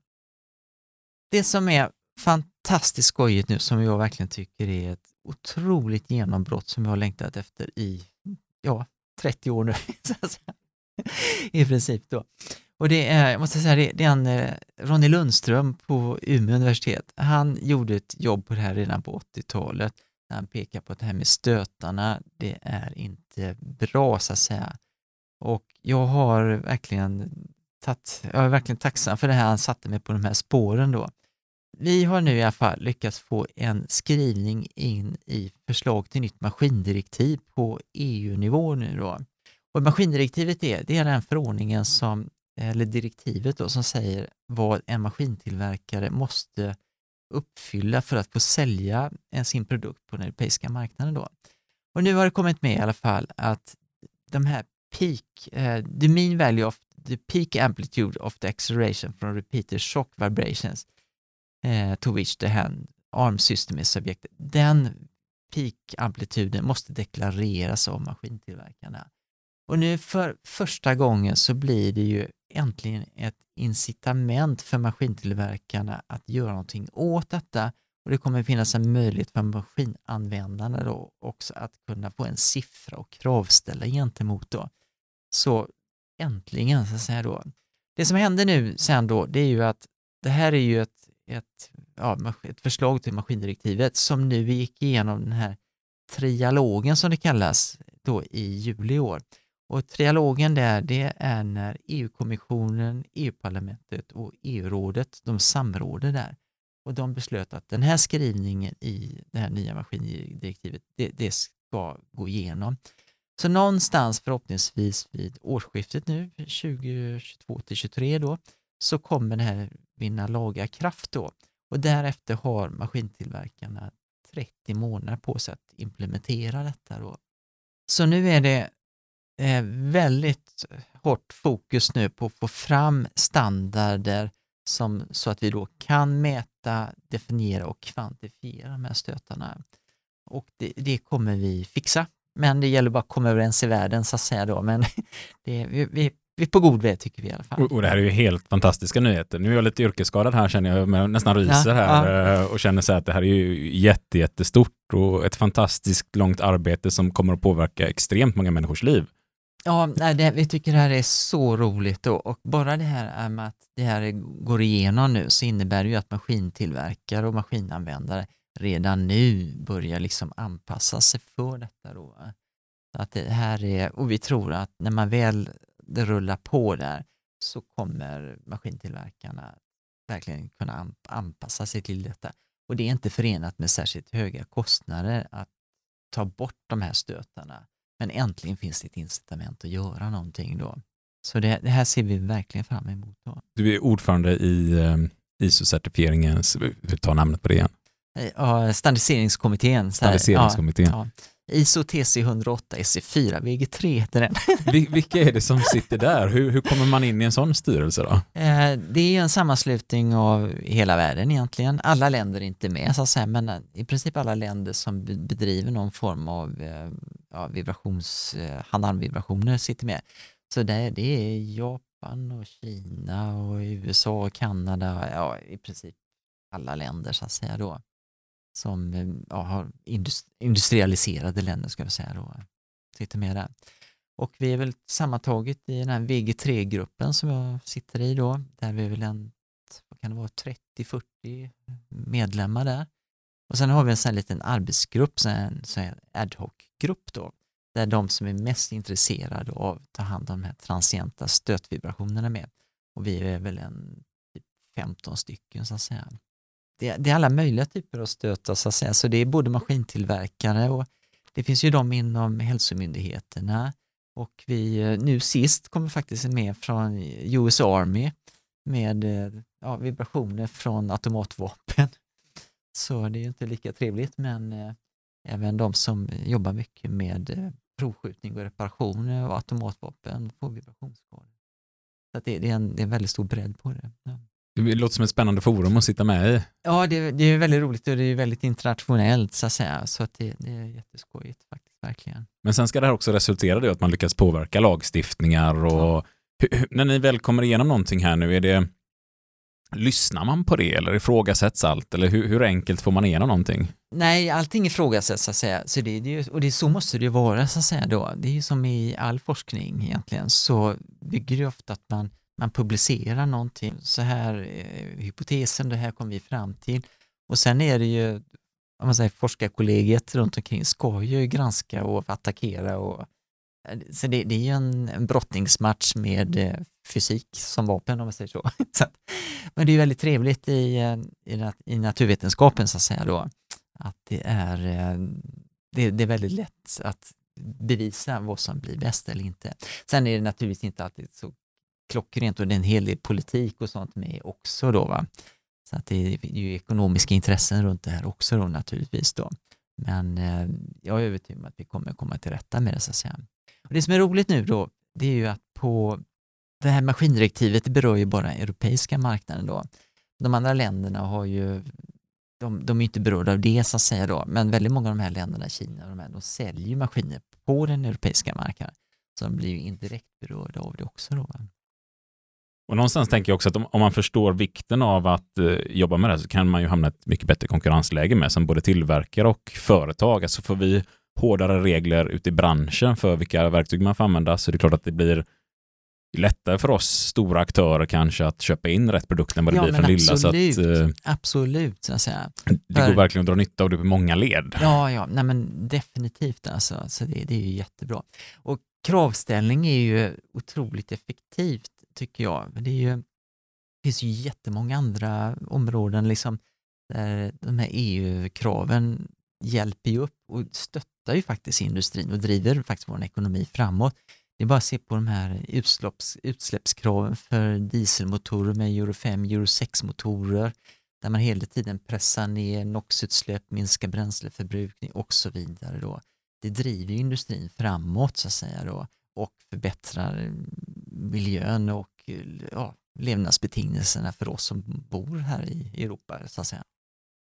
Det som är fantastiskt skojigt nu som jag verkligen tycker är ett otroligt genombrott som jag har längtat efter i, ja, 30 år nu. så att säga. I princip då. Och det är, jag måste säga, det, det är en eh, Ronny Lundström på Umeå universitet. Han gjorde ett jobb på det här redan på 80-talet. När han pekar på att det här med stötarna, det är inte bra så att säga. Och jag har verkligen tagit, jag är verkligen tacksam för det här han satte mig på de här spåren då. Vi har nu i alla fall lyckats få en skrivning in i förslag till nytt maskindirektiv på EU-nivå nu då. Och maskindirektivet är, det är den förordningen som, eller direktivet då, som säger vad en maskintillverkare måste uppfylla för att få sälja eh, sin produkt på den europeiska marknaden då. Och nu har det kommit med i alla fall att de här peak, uh, the mean value of the peak amplitude of the acceleration from repeated shock vibrations uh, to which the hand arm system is subjected, den peak-amplituden måste deklareras av maskintillverkarna. Och nu för första gången så blir det ju äntligen ett incitament för maskintillverkarna att göra någonting åt detta och det kommer finnas en möjlighet för maskinanvändarna då också att kunna få en siffra och kravställa gentemot då. Så äntligen, så att säga då. Det som händer nu sen då, det är ju att det här är ju ett, ett, ja, ett förslag till maskindirektivet som nu gick igenom den här trialogen som det kallas då i juli i år. Och trialogen där, det är när EU-kommissionen, EU-parlamentet och EU-rådet, de samråder där. Och de beslöt att den här skrivningen i det här nya maskindirektivet, det, det ska gå igenom. Så någonstans förhoppningsvis vid årsskiftet nu, 2022 till 2023 då, så kommer det här vinna laga kraft då. Och därefter har maskintillverkarna 30 månader på sig att implementera detta då. Så nu är det eh, väldigt hårt fokus nu på att få fram standarder som, så att vi då kan mäta, definiera och kvantifiera de här stötarna. Och det, det kommer vi fixa. Men det gäller bara att komma överens i världen så att säga då. Men det, vi, vi, vi är på god väg tycker vi i alla fall. Och, och, det här är ju helt fantastiska nyheter. Nu är jag lite yrkesskadad här känner jag, men nästan ryser ja, här ja. Eh, och känner så att det här är ju jätte, jättestort och ett fantastiskt långt arbete som kommer att påverka extremt många människors liv. Ja, det, vi tycker det här är så roligt och, och bara det här eh, med att det här går igenom nu så innebär det ju att maskintillverkare och maskinanvändare redan nu börjar liksom anpassa sig för detta. Då. Eh. Så att det här är, och vi tror att när man väl rullar på där så kommer maskintillverkarna verkligen kunna anpassa sig till detta. Och det är inte förenat med särskilt höga kostnader att ta bort de här stötarna. Men äntligen finns det ett incitament att göra någonting då. Så det, det här ser vi verkligen fram emot. Då. Du är ordförande i eh, ISO-certifieringens, ta namnet på det igen. Ja, standardiseringskommittén. Standardiseringskommittén. Ja, ja. ISO TC 108 SC4 VG3 heter den. Vilka är det som sitter där? Hur, hur kommer man in i en sån styrelse då? Eh, det är en sammanslutning av hela världen egentligen. Alla länder är inte med så att säga, men i princip alla länder som bedriver någon form av eh, ja, vibrations, eh, hand-vibrationer sitter med. Så det, det är Japan och Kina och USA och Kanada, ja i princip alla länder så att säga då som eh, ja, har industrialiserade länder ska vi säga då, sitter med där. Och vi är väl sammantaget i den här VG3-gruppen som jag sitter i då, där vi är väl en, vad kan det vara, 30-40 medlemmar där. Och sen har vi en sån här liten arbetsgrupp, en sån här ad hoc-grupp då, där de som är mest intresserade av att ta hand om de här transienta stötvibrationerna med. Och vi är väl en typ 15 stycken så att säga det, det, är alla möjliga typer av stötar så att säga. Så det är både maskintillverkare och det finns ju de inom hälsomyndigheterna och vi eh, nu sist kommer faktiskt med från US Army med eh, ja, vibrationer från automatvapen. Så det är ju inte lika trevligt men eh, även de som jobbar mycket med eh, provskjutning och reparation av automatvapen får vibrationsskador. Så det, det, är en, det är en väldigt stor bredd på det. Ja. Det låter som ett spännande forum att sitta med i. Ja, det, det är väldigt roligt och det är väldigt internationellt så att säga. Så att det, det är jätteskojigt faktiskt, verkligen. Men sen ska det här också resultera i att man lyckas påverka lagstiftningar och hur, när ni väl kommer igenom någonting här nu, är det Lyssnar man på det eller ifrågasätts allt? Eller hur, hur enkelt får man igenom någonting? Nej, allting ifrågasätts så att säga. Så det, det, och det, så måste det ju vara så att säga då. Det är ju som i all forskning egentligen, så bygger det ofta att man man publicerar någonting, så här eh, hypotesen, det här kom vi fram till. Och sen är det ju, om man säger forskarkollegiet runt omkring ska ju granska och attackera och eh, så det, det är ju en, en brottningsmatch med eh, fysik som vapen om man säger så. så att, men det är väldigt trevligt i, eh, i, i, naturvetenskapen så att säga då, att det är, eh, det, det är väldigt lätt att bevisa vad som blir bäst eller inte. Sen är det naturligtvis inte alltid så klockrent och det är en hel del politik och sånt med också då. Va? Så att det är ju ekonomiska intressen runt det här också då naturligtvis då. Men eh, jag är övertygad om att vi kommer komma till rätta med det så att säga. Och det som är roligt nu då, det är ju att på det här maskindirektivet det berör ju bara europeiska marknaden då. De andra länderna har ju de, de är inte berörda av det så att säga då, men väldigt många av de här länderna, Kina och de här, de säljer ju maskiner på den europeiska marknaden. Så de blir ju indirekt berörda av det också då. Och någonstans tänker jag också att om, om man förstår vikten av att eh, jobba med det så kan man ju hamna i ett mycket bättre konkurrensläge med som både tillverkare och företag. Alltså får vi hårdare regler ute i branschen för vilka verktyg man får använda så är det klart att det blir lättare för oss stora aktörer kanske att köpa in rätt produkt än vad det Ja, blir för den lilla. Så att, eh, Absolut, så att säga. det går För- verkligen att dra nytta av det på många led. Ja, ja, nej men definitivt alltså. Så det, det är ju jättebra. Och kravställning är ju otroligt effektivt tycker jag. Det, är ju, det finns ju jättemånga andra områden liksom, där de här EU-kraven hjälper ju upp och stöttar ju faktiskt industrin och driver faktiskt vår ekonomi framåt. Det är bara att se på de här utsläpps, utsläppskraven för dieselmotorer med Euro 5, Euro 6-motorer där man hela tiden pressar ner NOx-utsläpp, minskar bränsleförbrukning och så vidare. Då. Det driver ju industrin framåt så att säga då och förbättrar miljön och ja, levnadsbetingelserna för oss som bor här i Europa så att säga.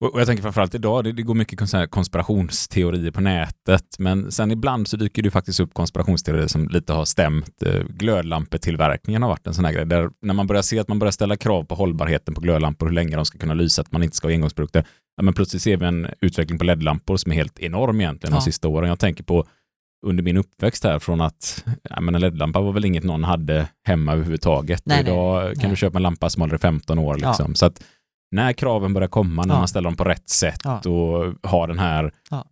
Och jag tänker framförallt idag, det, det går mycket konspirationsteorier på nätet, men sen ibland så dyker det faktiskt upp konspirationsteorier som lite har stämt. Eh, Glödlampetillverkningen har varit en sån här grej, där när man börjar se att man börjar ställa krav på hållbarheten på glödlampor, hur länge de ska kunna lysa, att man inte ska ha engångsprodukter, ja, men plötsligt ser vi en utveckling på LED-lampor som är helt enorm egentligen de Ja. sista åren. Jag tänker på under min uppväxt här från att ja, men en LED-lampa var väl inget någon hade hemma överhuvudtaget. Nej, idag nej, kan nej. du köpa en lampa som håller i 15 år. Ja. Liksom. Så att när kraven börjar komma, när Ja. man ställer dem på rätt sätt Ja. och har den här Ja.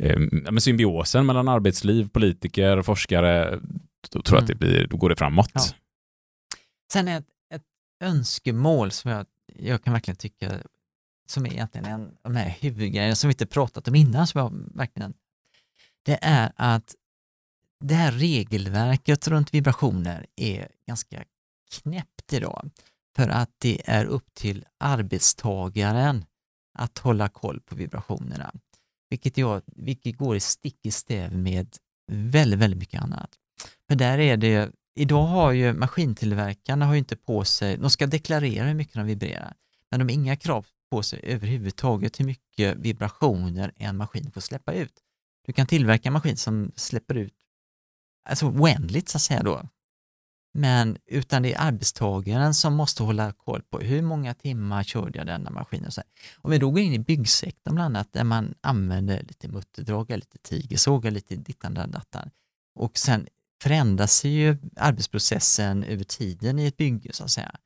eh, ja, men symbiosen mellan arbetsliv, politiker, forskare, då tror jag att det Mm. blir, då går det framåt. Ja. Sen är ett, ett önskemål som jag, jag kan verkligen tycka som är egentligen en av de här huvudgrejerna som vi inte pratat om innan, som jag verkligen, det är att det här regelverket runt vibrationer är ganska knäppt idag. För att det är upp till arbetstagaren att hålla koll på vibrationerna. Vilket, jag, vilket går i stick i stäv med väldigt, väldigt mycket annat. För där är det, idag har ju maskintillverkarna har ju inte på sig, de ska deklarera hur mycket de vibrerar, men de har inga krav på sig överhuvudtaget hur mycket vibrationer en maskin får släppa ut. Du kan tillverka en maskin som släpper ut alltså oändligt så att säga då. Men utan det är arbetstagaren som måste hålla koll på hur många timmar körde jag denna maskin och så här. Om vi då går in i byggsektorn bland annat där man använder lite mutterdragare, lite tigersågar, lite dittan där dattan och sen förändras ju arbetsprocessen över tiden i ett bygge så att säga.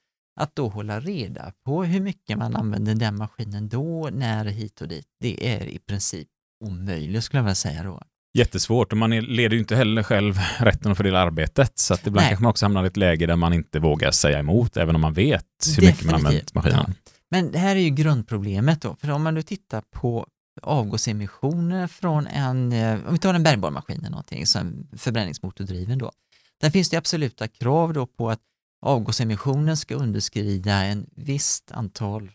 Att då hålla reda på hur mycket man använder den maskinen då, när, hit och dit, det är i princip omöjligt skulle jag vilja säga då. Jättesvårt och man leder ju inte heller själv rätten att fördela arbetet. Så att ibland Nej. kanske man också hamnar i ett läge där man inte vågar säga emot, även om man vet hur mycket man Definitivt, använt maskinen. Men det här är ju grundproblemet då, för om man nu tittar på avgasemissioner från en, eh, om vi tar en bergborrmaskin eller någonting, som förbränningsmotordriven då, där finns det absoluta krav då på att avgasemissionen ska underskrida en visst antal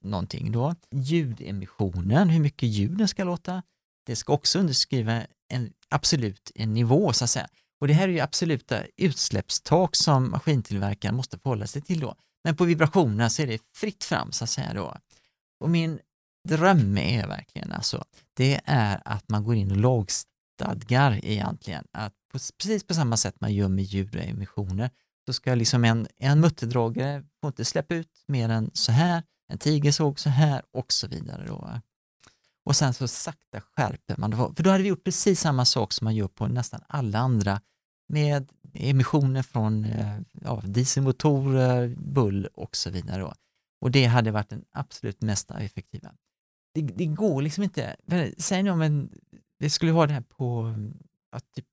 någonting då. Ljudemissionen, hur mycket ljuden ska låta, det ska också underskriva en absolut en nivå så att säga. Och det här är ju absoluta utsläppstak som maskintillverkaren måste förhålla sig till då. Men på vibrationerna så är det fritt fram så att säga då. Och min dröm är verkligen alltså, det är att man går in och lagstadgar egentligen att på, precis på samma sätt man gör med ljud och emissioner så ska liksom en, en mutterdragare få inte släppa ut mer än så här, en tiger såg så här och så vidare då. Och sen så sakta skärper man det. För då hade vi gjort precis samma sak som man gör på nästan alla andra med emissioner från eh, ja, dieselmotorer, bull och så vidare. Då. Och det hade varit den absolut mest effektiva. Det, det går liksom inte, säg nu om en, vi skulle ha det här på ja, typ,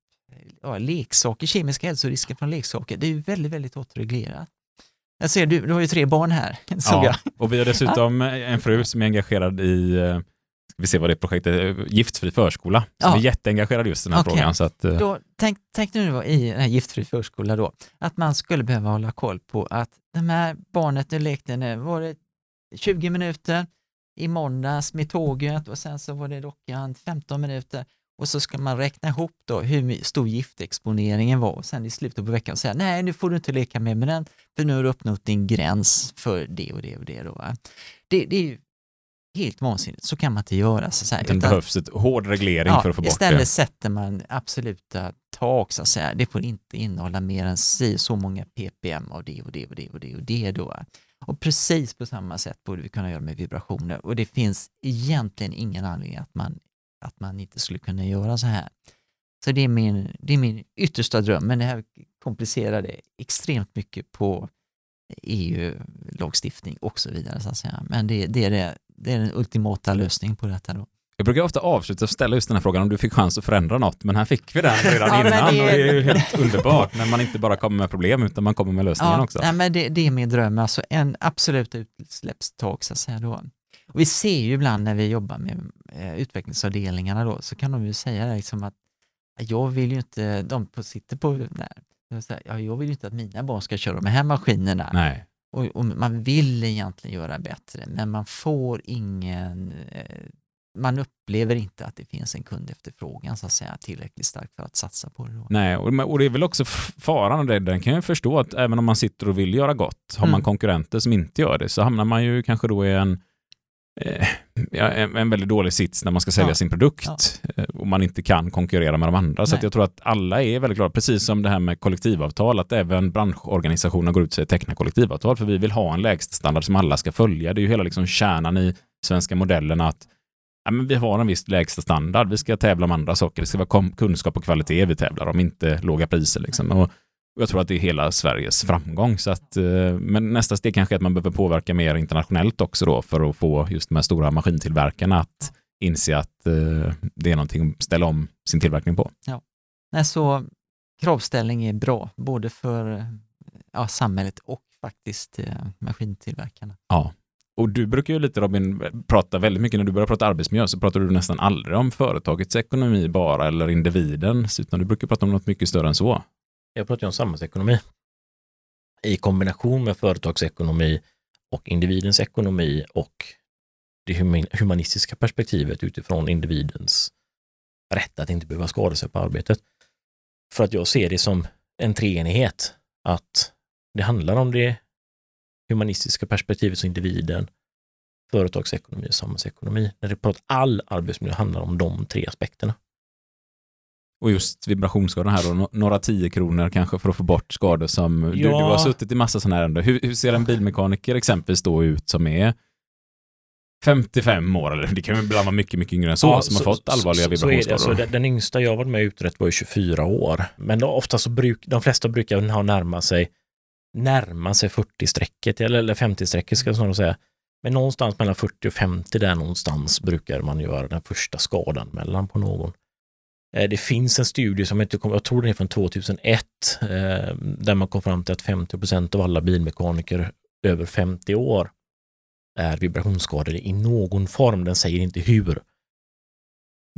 ja, leksaker, kemiska hälsorisker från leksaker, det är ju väldigt, väldigt hårt reglerat. Jag ser, du, du har ju tre barn här, såg jag. Ja, och vi har dessutom en fru som är engagerad i eh, vi se vad det projektet är, Giftfri förskola. Ja. är jätteengagerad just i den här Okej. frågan. Så att, eh, Då, tänk, tänk nu då i den här giftfri förskola då, att man skulle behöva hålla koll på att de här barnet nu lekte, nu var det 20 minuter i måndags med tåget och sen så var det dockan 15 minuter och så ska man räkna ihop då hur stor giftexponeringen var och sen i slutet på veckan säga nej nu får du inte leka mer med den för nu har du uppnått din gräns för det och det och det. Då, va? Det, det är ju helt vansinnigt, så kan man inte göra. Så, här, Det behövs ett hård reglering ja, för att få bort istället det. sätter man absoluta tak, så att säga. Det får inte innehålla mer än si så många ppm av det och det och det och det och det då. Och precis på samma sätt borde vi kunna göra med vibrationer och det finns egentligen ingen anledning att man, att man inte skulle kunna göra så här. Så det är min, det är min yttersta dröm, men det här komplicerar det extremt mycket på EU-lagstiftning och så vidare. Så att säga. Men det, det, är det, det är den ultimata lösningen på detta. Då. Jag brukar ofta avsluta och ställa just den här frågan om du fick chans att förändra något, men här fick vi den redan Ja, innan det- och det är ju helt underbart när man inte bara kommer med problem utan man kommer med lösningen också. Nej, men det, det är min dröm, alltså en absolut utsläppstak så att säga då. Och vi ser ju ibland när vi jobbar med eh, utvecklingsavdelningarna då, så kan de ju säga det liksom att jag vill ju inte, de på, sitter på, nej, ja, jag vill ju inte att mina barn ska köra de här maskinerna. Nej. Och, och man vill egentligen göra bättre, men man får ingen, eh, man upplever inte att det finns en kundefterfrågan så att säga tillräckligt starkt för att satsa på det. Då. Nej, och, och det är väl också faran det, den kan jag förstå att även om man sitter och vill göra gott, har man Mm. konkurrenter som inte gör det så hamnar man ju kanske då i en, en, en väldigt dålig sits när man ska sälja Ja. sin produkt eh, och man inte kan konkurrera med de andra. Så Nej. att jag tror att alla är väldigt glada, precis som det här med kollektivavtal, att även branschorganisationer går ut och säger teckna kollektivavtal, för vi vill ha en lägststandard som alla ska följa. Det är ju hela liksom kärnan i svenska modellen att ja, men vi har en viss lägsta standard. Vi ska tävla om andra saker. Det ska vara kunskap och kvalitet vi tävlar om, inte låga priser. Liksom. Och och jag tror att det är hela Sveriges framgång. Så att, eh, men nästa steg kanske är att man behöver påverka mer internationellt också då för att få just de här stora maskintillverkarna att inse att eh, det är någonting att ställa om sin tillverkning på. Nej, så kravställning är bra, både för ja, samhället och faktiskt eh, maskintillverkarna. Och du brukar ju lite Robin prata väldigt mycket, när du börjar prata arbetsmiljö så pratar du nästan aldrig om företagets ekonomi bara eller individens, utan du brukar prata om något mycket större än så. Jag pratar ju om samhällsekonomi i kombination med företagsekonomi och individens ekonomi och det humanistiska perspektivet utifrån individens rätt att inte behöva skada sig på arbetet. För att jag ser det som en treenighet, att det handlar om det humanistiska perspektivet som individen, företagsekonomi och samhällsekonomi. När det pratar all arbetsmiljö handlar om de tre aspekterna. Och just vibrationsskador här då, några tio kronor kanske för att få bort skador som, du, Ja. du har suttit i massa sådana här ändå. Hur, hur ser en bilmekaniker exempelvis då ut som är 55 år, eller det kan ju ibland vara mycket, mycket yngre än så, Ja, som har fått allvarliga så, så vibrationsskador. Alltså, den, yngsta jag varit med och utrett var ju 24 år. Men då, ofta så bruk, de flesta brukar ha närma sig närma sig 40-strecket, eller, eller 50-strecket ska jag snarare säga. Men någonstans mellan 40 och 50 där någonstans brukar man göra den första skadan mellan på någon. Eh, det finns en studie som inte jag tror den är från 2001, eh, där man kom fram till att 50 procent av alla bilmekaniker över 50 år är vibrationsskadade i någon form. Den säger inte hur.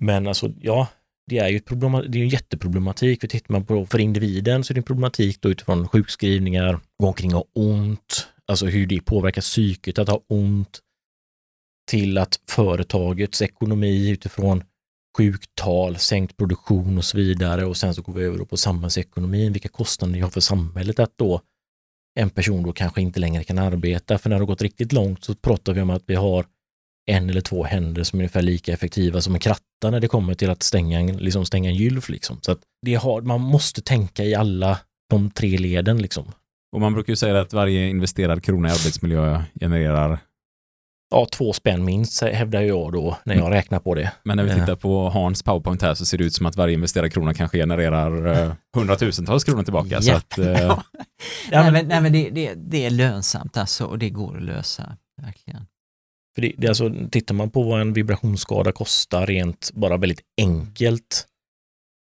Men alltså, ja, det är ju ett problem, det är en jätteproblematik. För tittar man på för individen så är det en problematik då utifrån sjukskrivningar, gå omkring och ha ont, alltså hur det påverkar psyket att ha ont, till att företagets ekonomi utifrån sjuktal, sänkt produktion och så vidare och sen så går vi över på samhällsekonomin, vilka kostnader det har för samhället att då en person då kanske inte längre kan arbeta. För när det har gått riktigt långt så pratar vi om att vi har en eller två händer som är ungefär lika effektiva som en kratta när det kommer till att stänga en, liksom stänga en gylf. Liksom. Så att det har, man måste tänka i alla de tre leden. Liksom. Och man brukar ju säga att varje investerad krona i arbetsmiljö genererar, Ja, två spänn minst hävdar jag då när jag räknar på det. men när vi Ja. tittar på Hans powerpoint här så ser det ut som att varje investerad krona kanske genererar eh, hundratusentals kronor tillbaka. Så Japp. att, eh, Ja. Ja, nej, men- men, nej, men det, det, det är lönsamt alltså och det går att lösa, verkligen. För det, det är alltså, tittar man på vad en vibrationsskada kostar rent bara väldigt enkelt.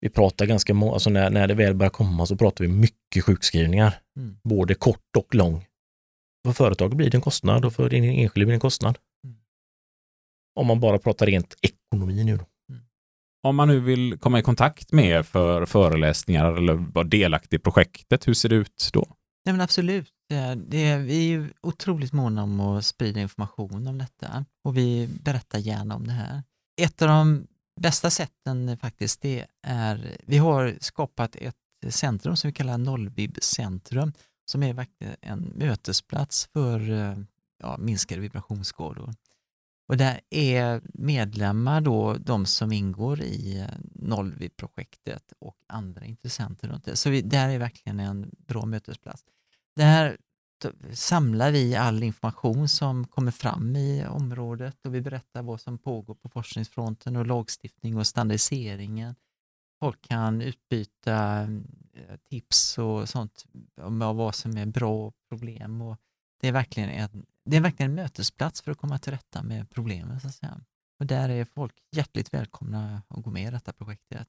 Vi pratar ganska många, alltså när, när det väl börjar komma så pratar vi mycket sjukskrivningar. Mm. Både kort och lång. För företaget blir det en kostnad och för den enskilde blir det en kostnad. Mm. Om man bara pratar rent ekonomi nu. Då. om man nu vill komma i kontakt med er för föreläsningar eller vara delaktig i projektet, hur ser det ut då? Nej men absolut. Det, det, vi är ju otroligt måna om att sprida information om detta och vi berättar gärna om det här. Ett av de bästa sätten faktiskt det är, vi har skapat ett centrum som vi kallar Nollvib-centrum som är verkligen en mötesplats för eh, ja, minskade vibrationsskador. Och där är medlemmar då de som ingår i eh, Nollvi-projektet och andra intressenter runt det. Så vi, där är verkligen en bra mötesplats. Där samlar vi all information som kommer fram i området och vi berättar vad som pågår på forskningsfronten och lagstiftning och standardiseringen. Folk kan utbyta eh, tips och sånt om vad som är bra och problem. Och det, är verkligen en, det är verkligen en mötesplats för att komma till rätta med problemen. Så att säga. Och där är folk hjärtligt välkomna att gå med i detta projektet.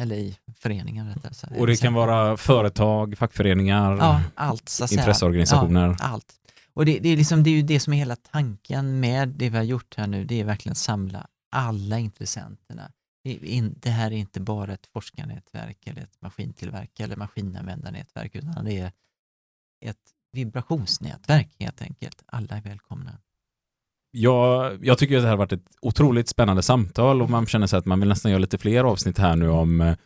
Eller i föreningen rättare sagt. Och det kan vara företag, fackföreningar, Ja, allt. Intresseorganisationer. Ja, allt. Och det, det, är liksom, det är ju det som är hela tanken med det vi har gjort här nu, det är verkligen att samla alla intressenterna. Det, här är inte bara ett forskarnätverk eller ett maskintillverkare eller maskinanvändarnätverk, utan det är ett vibrationsnätverk helt enkelt. Alla är välkomna. Jag, jag tycker att det här har varit ett otroligt spännande samtal och man känner sig att man vill nästan göra lite fler avsnitt här nu om eh,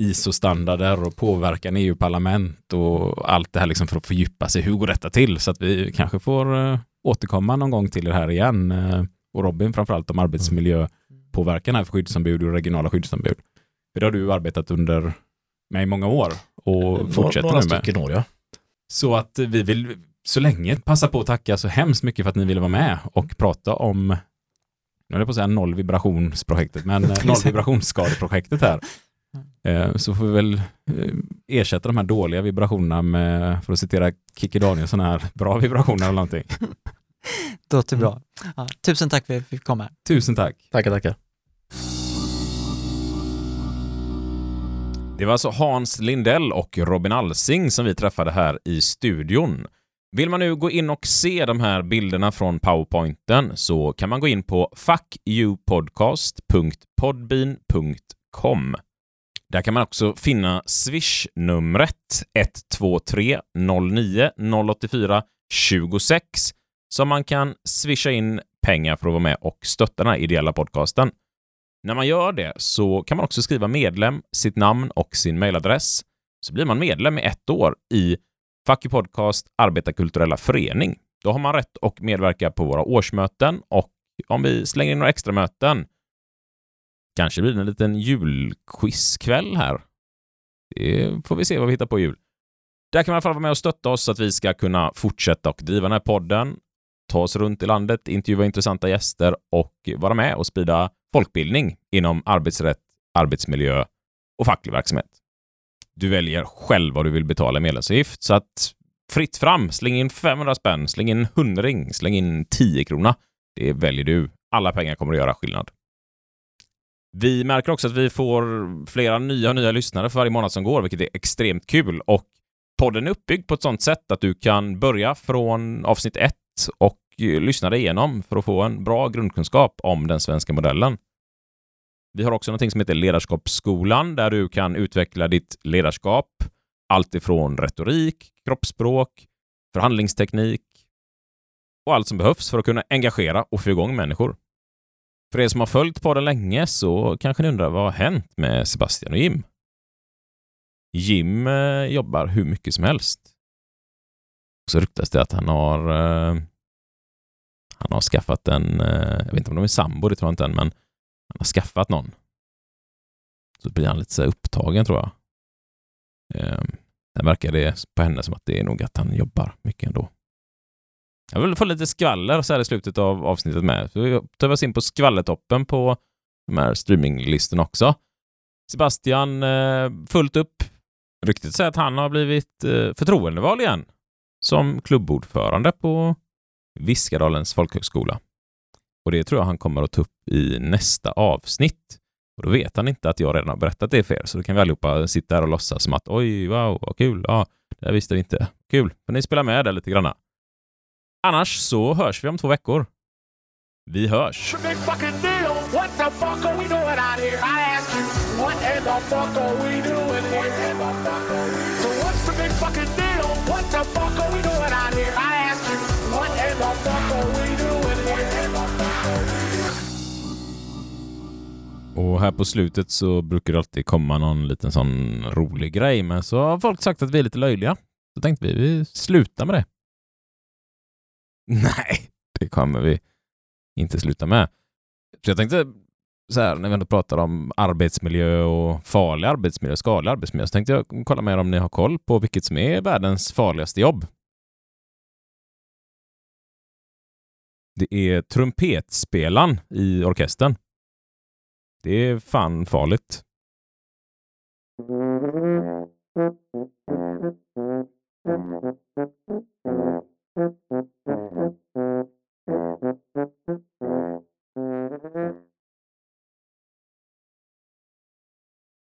ISO-standarder och påverkan i EU-parlament och allt det här liksom för att fördjupa sig. Hur går detta till? Så att vi kanske får eh, återkomma någon gång till det här igen. Eh, och Robin framförallt om arbetsmiljö arbetsmiljöpåverkan här för skyddsombud och regionala skyddsombud. För det har du arbetat under med i många år och fortsätter Några nu med. stycken år, ja. Så att vi vill så länge passa på att tacka så hemskt mycket för att ni ville vara med och prata om, nu höll jag på att säga noll vibrationsprojektet, men eh, noll vibrationsskadeprojektet här. Eh, Så får vi väl eh, ersätta de här dåliga vibrationerna med, för att citera Kikki Danielsson här, bra vibrationer eller någonting. Det låter bra. Ja, tusen tack för att vi fick komma. Tusen tack. Tackar, tackar. Det var alltså Hans Lindell och Robin Alsing som vi träffade här i studion. Vill man nu gå in och se de här bilderna från powerpointen så kan man gå in på fuckyoupodcast.podbean.com. Där kan man också finna Swish-numret 123 09 084 26 som man kan swisha in pengar för att vara med och stötta den här ideella podcasten. När man gör det så kan man också skriva medlem, sitt namn och sin mailadress. Så blir man medlem i ett år i Fuck You Podcast Arbetarkulturella Förening. Då har man rätt att medverka på våra årsmöten och om vi slänger in några extra möten kanske blir det en liten julquizkväll här. Det får vi se vad vi hittar på i jul. Där kan man i alla fall vara med och stötta oss så att vi ska kunna fortsätta och driva den här podden, ta oss runt i landet, intervjua intressanta gäster och vara med och sprida folkbildning inom arbetsrätt, arbetsmiljö och facklig verksamhet. Du väljer själv vad du vill betala i medlemsavgift, så att fritt fram, släng in 500 spänn, släng in en hundring, släng in 10 krona. Det väljer du. Alla pengar kommer att göra skillnad. Vi märker också att vi får flera nya och nya lyssnare för varje månad som går, vilket är extremt kul. Och podden är uppbyggd på ett sånt sätt att du kan börja från avsnitt 1 och lyssnade lyssna dig igenom för att få en bra grundkunskap om den svenska modellen. Vi har också något som heter Ledarskapsskolan där du kan utveckla ditt ledarskap. Allt ifrån retorik, kroppsspråk, förhandlingsteknik och allt som behövs för att kunna engagera och få igång människor. För er som har följt podden länge så kanske ni undrar vad har hänt med Sebastian och Jim? Jim eh, jobbar hur mycket som helst. Och Så ryktas det att han har eh, han har skaffat en, eh, jag vet inte om de är sambo, det tror jag inte än, men han har skaffat någon. Så blir han lite så upptagen tror jag. Ehm, sen verkar det på henne som att det är nog att han jobbar mycket ändå. Jag vill få lite skvaller så här i slutet av avsnittet med. Så vi tar oss in på skvallertoppen på de här streaminglistorna också. Sebastian, eh, fullt upp. Ryktet säger att han har blivit eh, förtroendevald igen som klubbordförande på Viskadalens folkhögskola. Och det tror jag han kommer att ta upp i nästa avsnitt. Och då vet han inte att jag redan har berättat det för er, så då kan vi allihopa sitta här och låtsas som att oj, wow, vad kul, ja, det här visste vi inte. Kul, får ni spela med där lite granna. Annars så hörs vi om två veckor. Vi hörs! What the fuck are we doing out here? Och här på slutet så brukar det alltid komma någon liten sån rolig grej, men så har folk sagt att vi är lite löjliga. Så tänkte vi, vi slutar med det. Nej, det kommer vi inte sluta med. Så jag tänkte så här, när vi ändå pratar om arbetsmiljö och farlig arbetsmiljö, skadlig arbetsmiljö, så tänkte jag kolla med er om ni har koll på vilket som är världens farligaste jobb. Det är trumpetspelaren i orkestern. Det är fan farligt.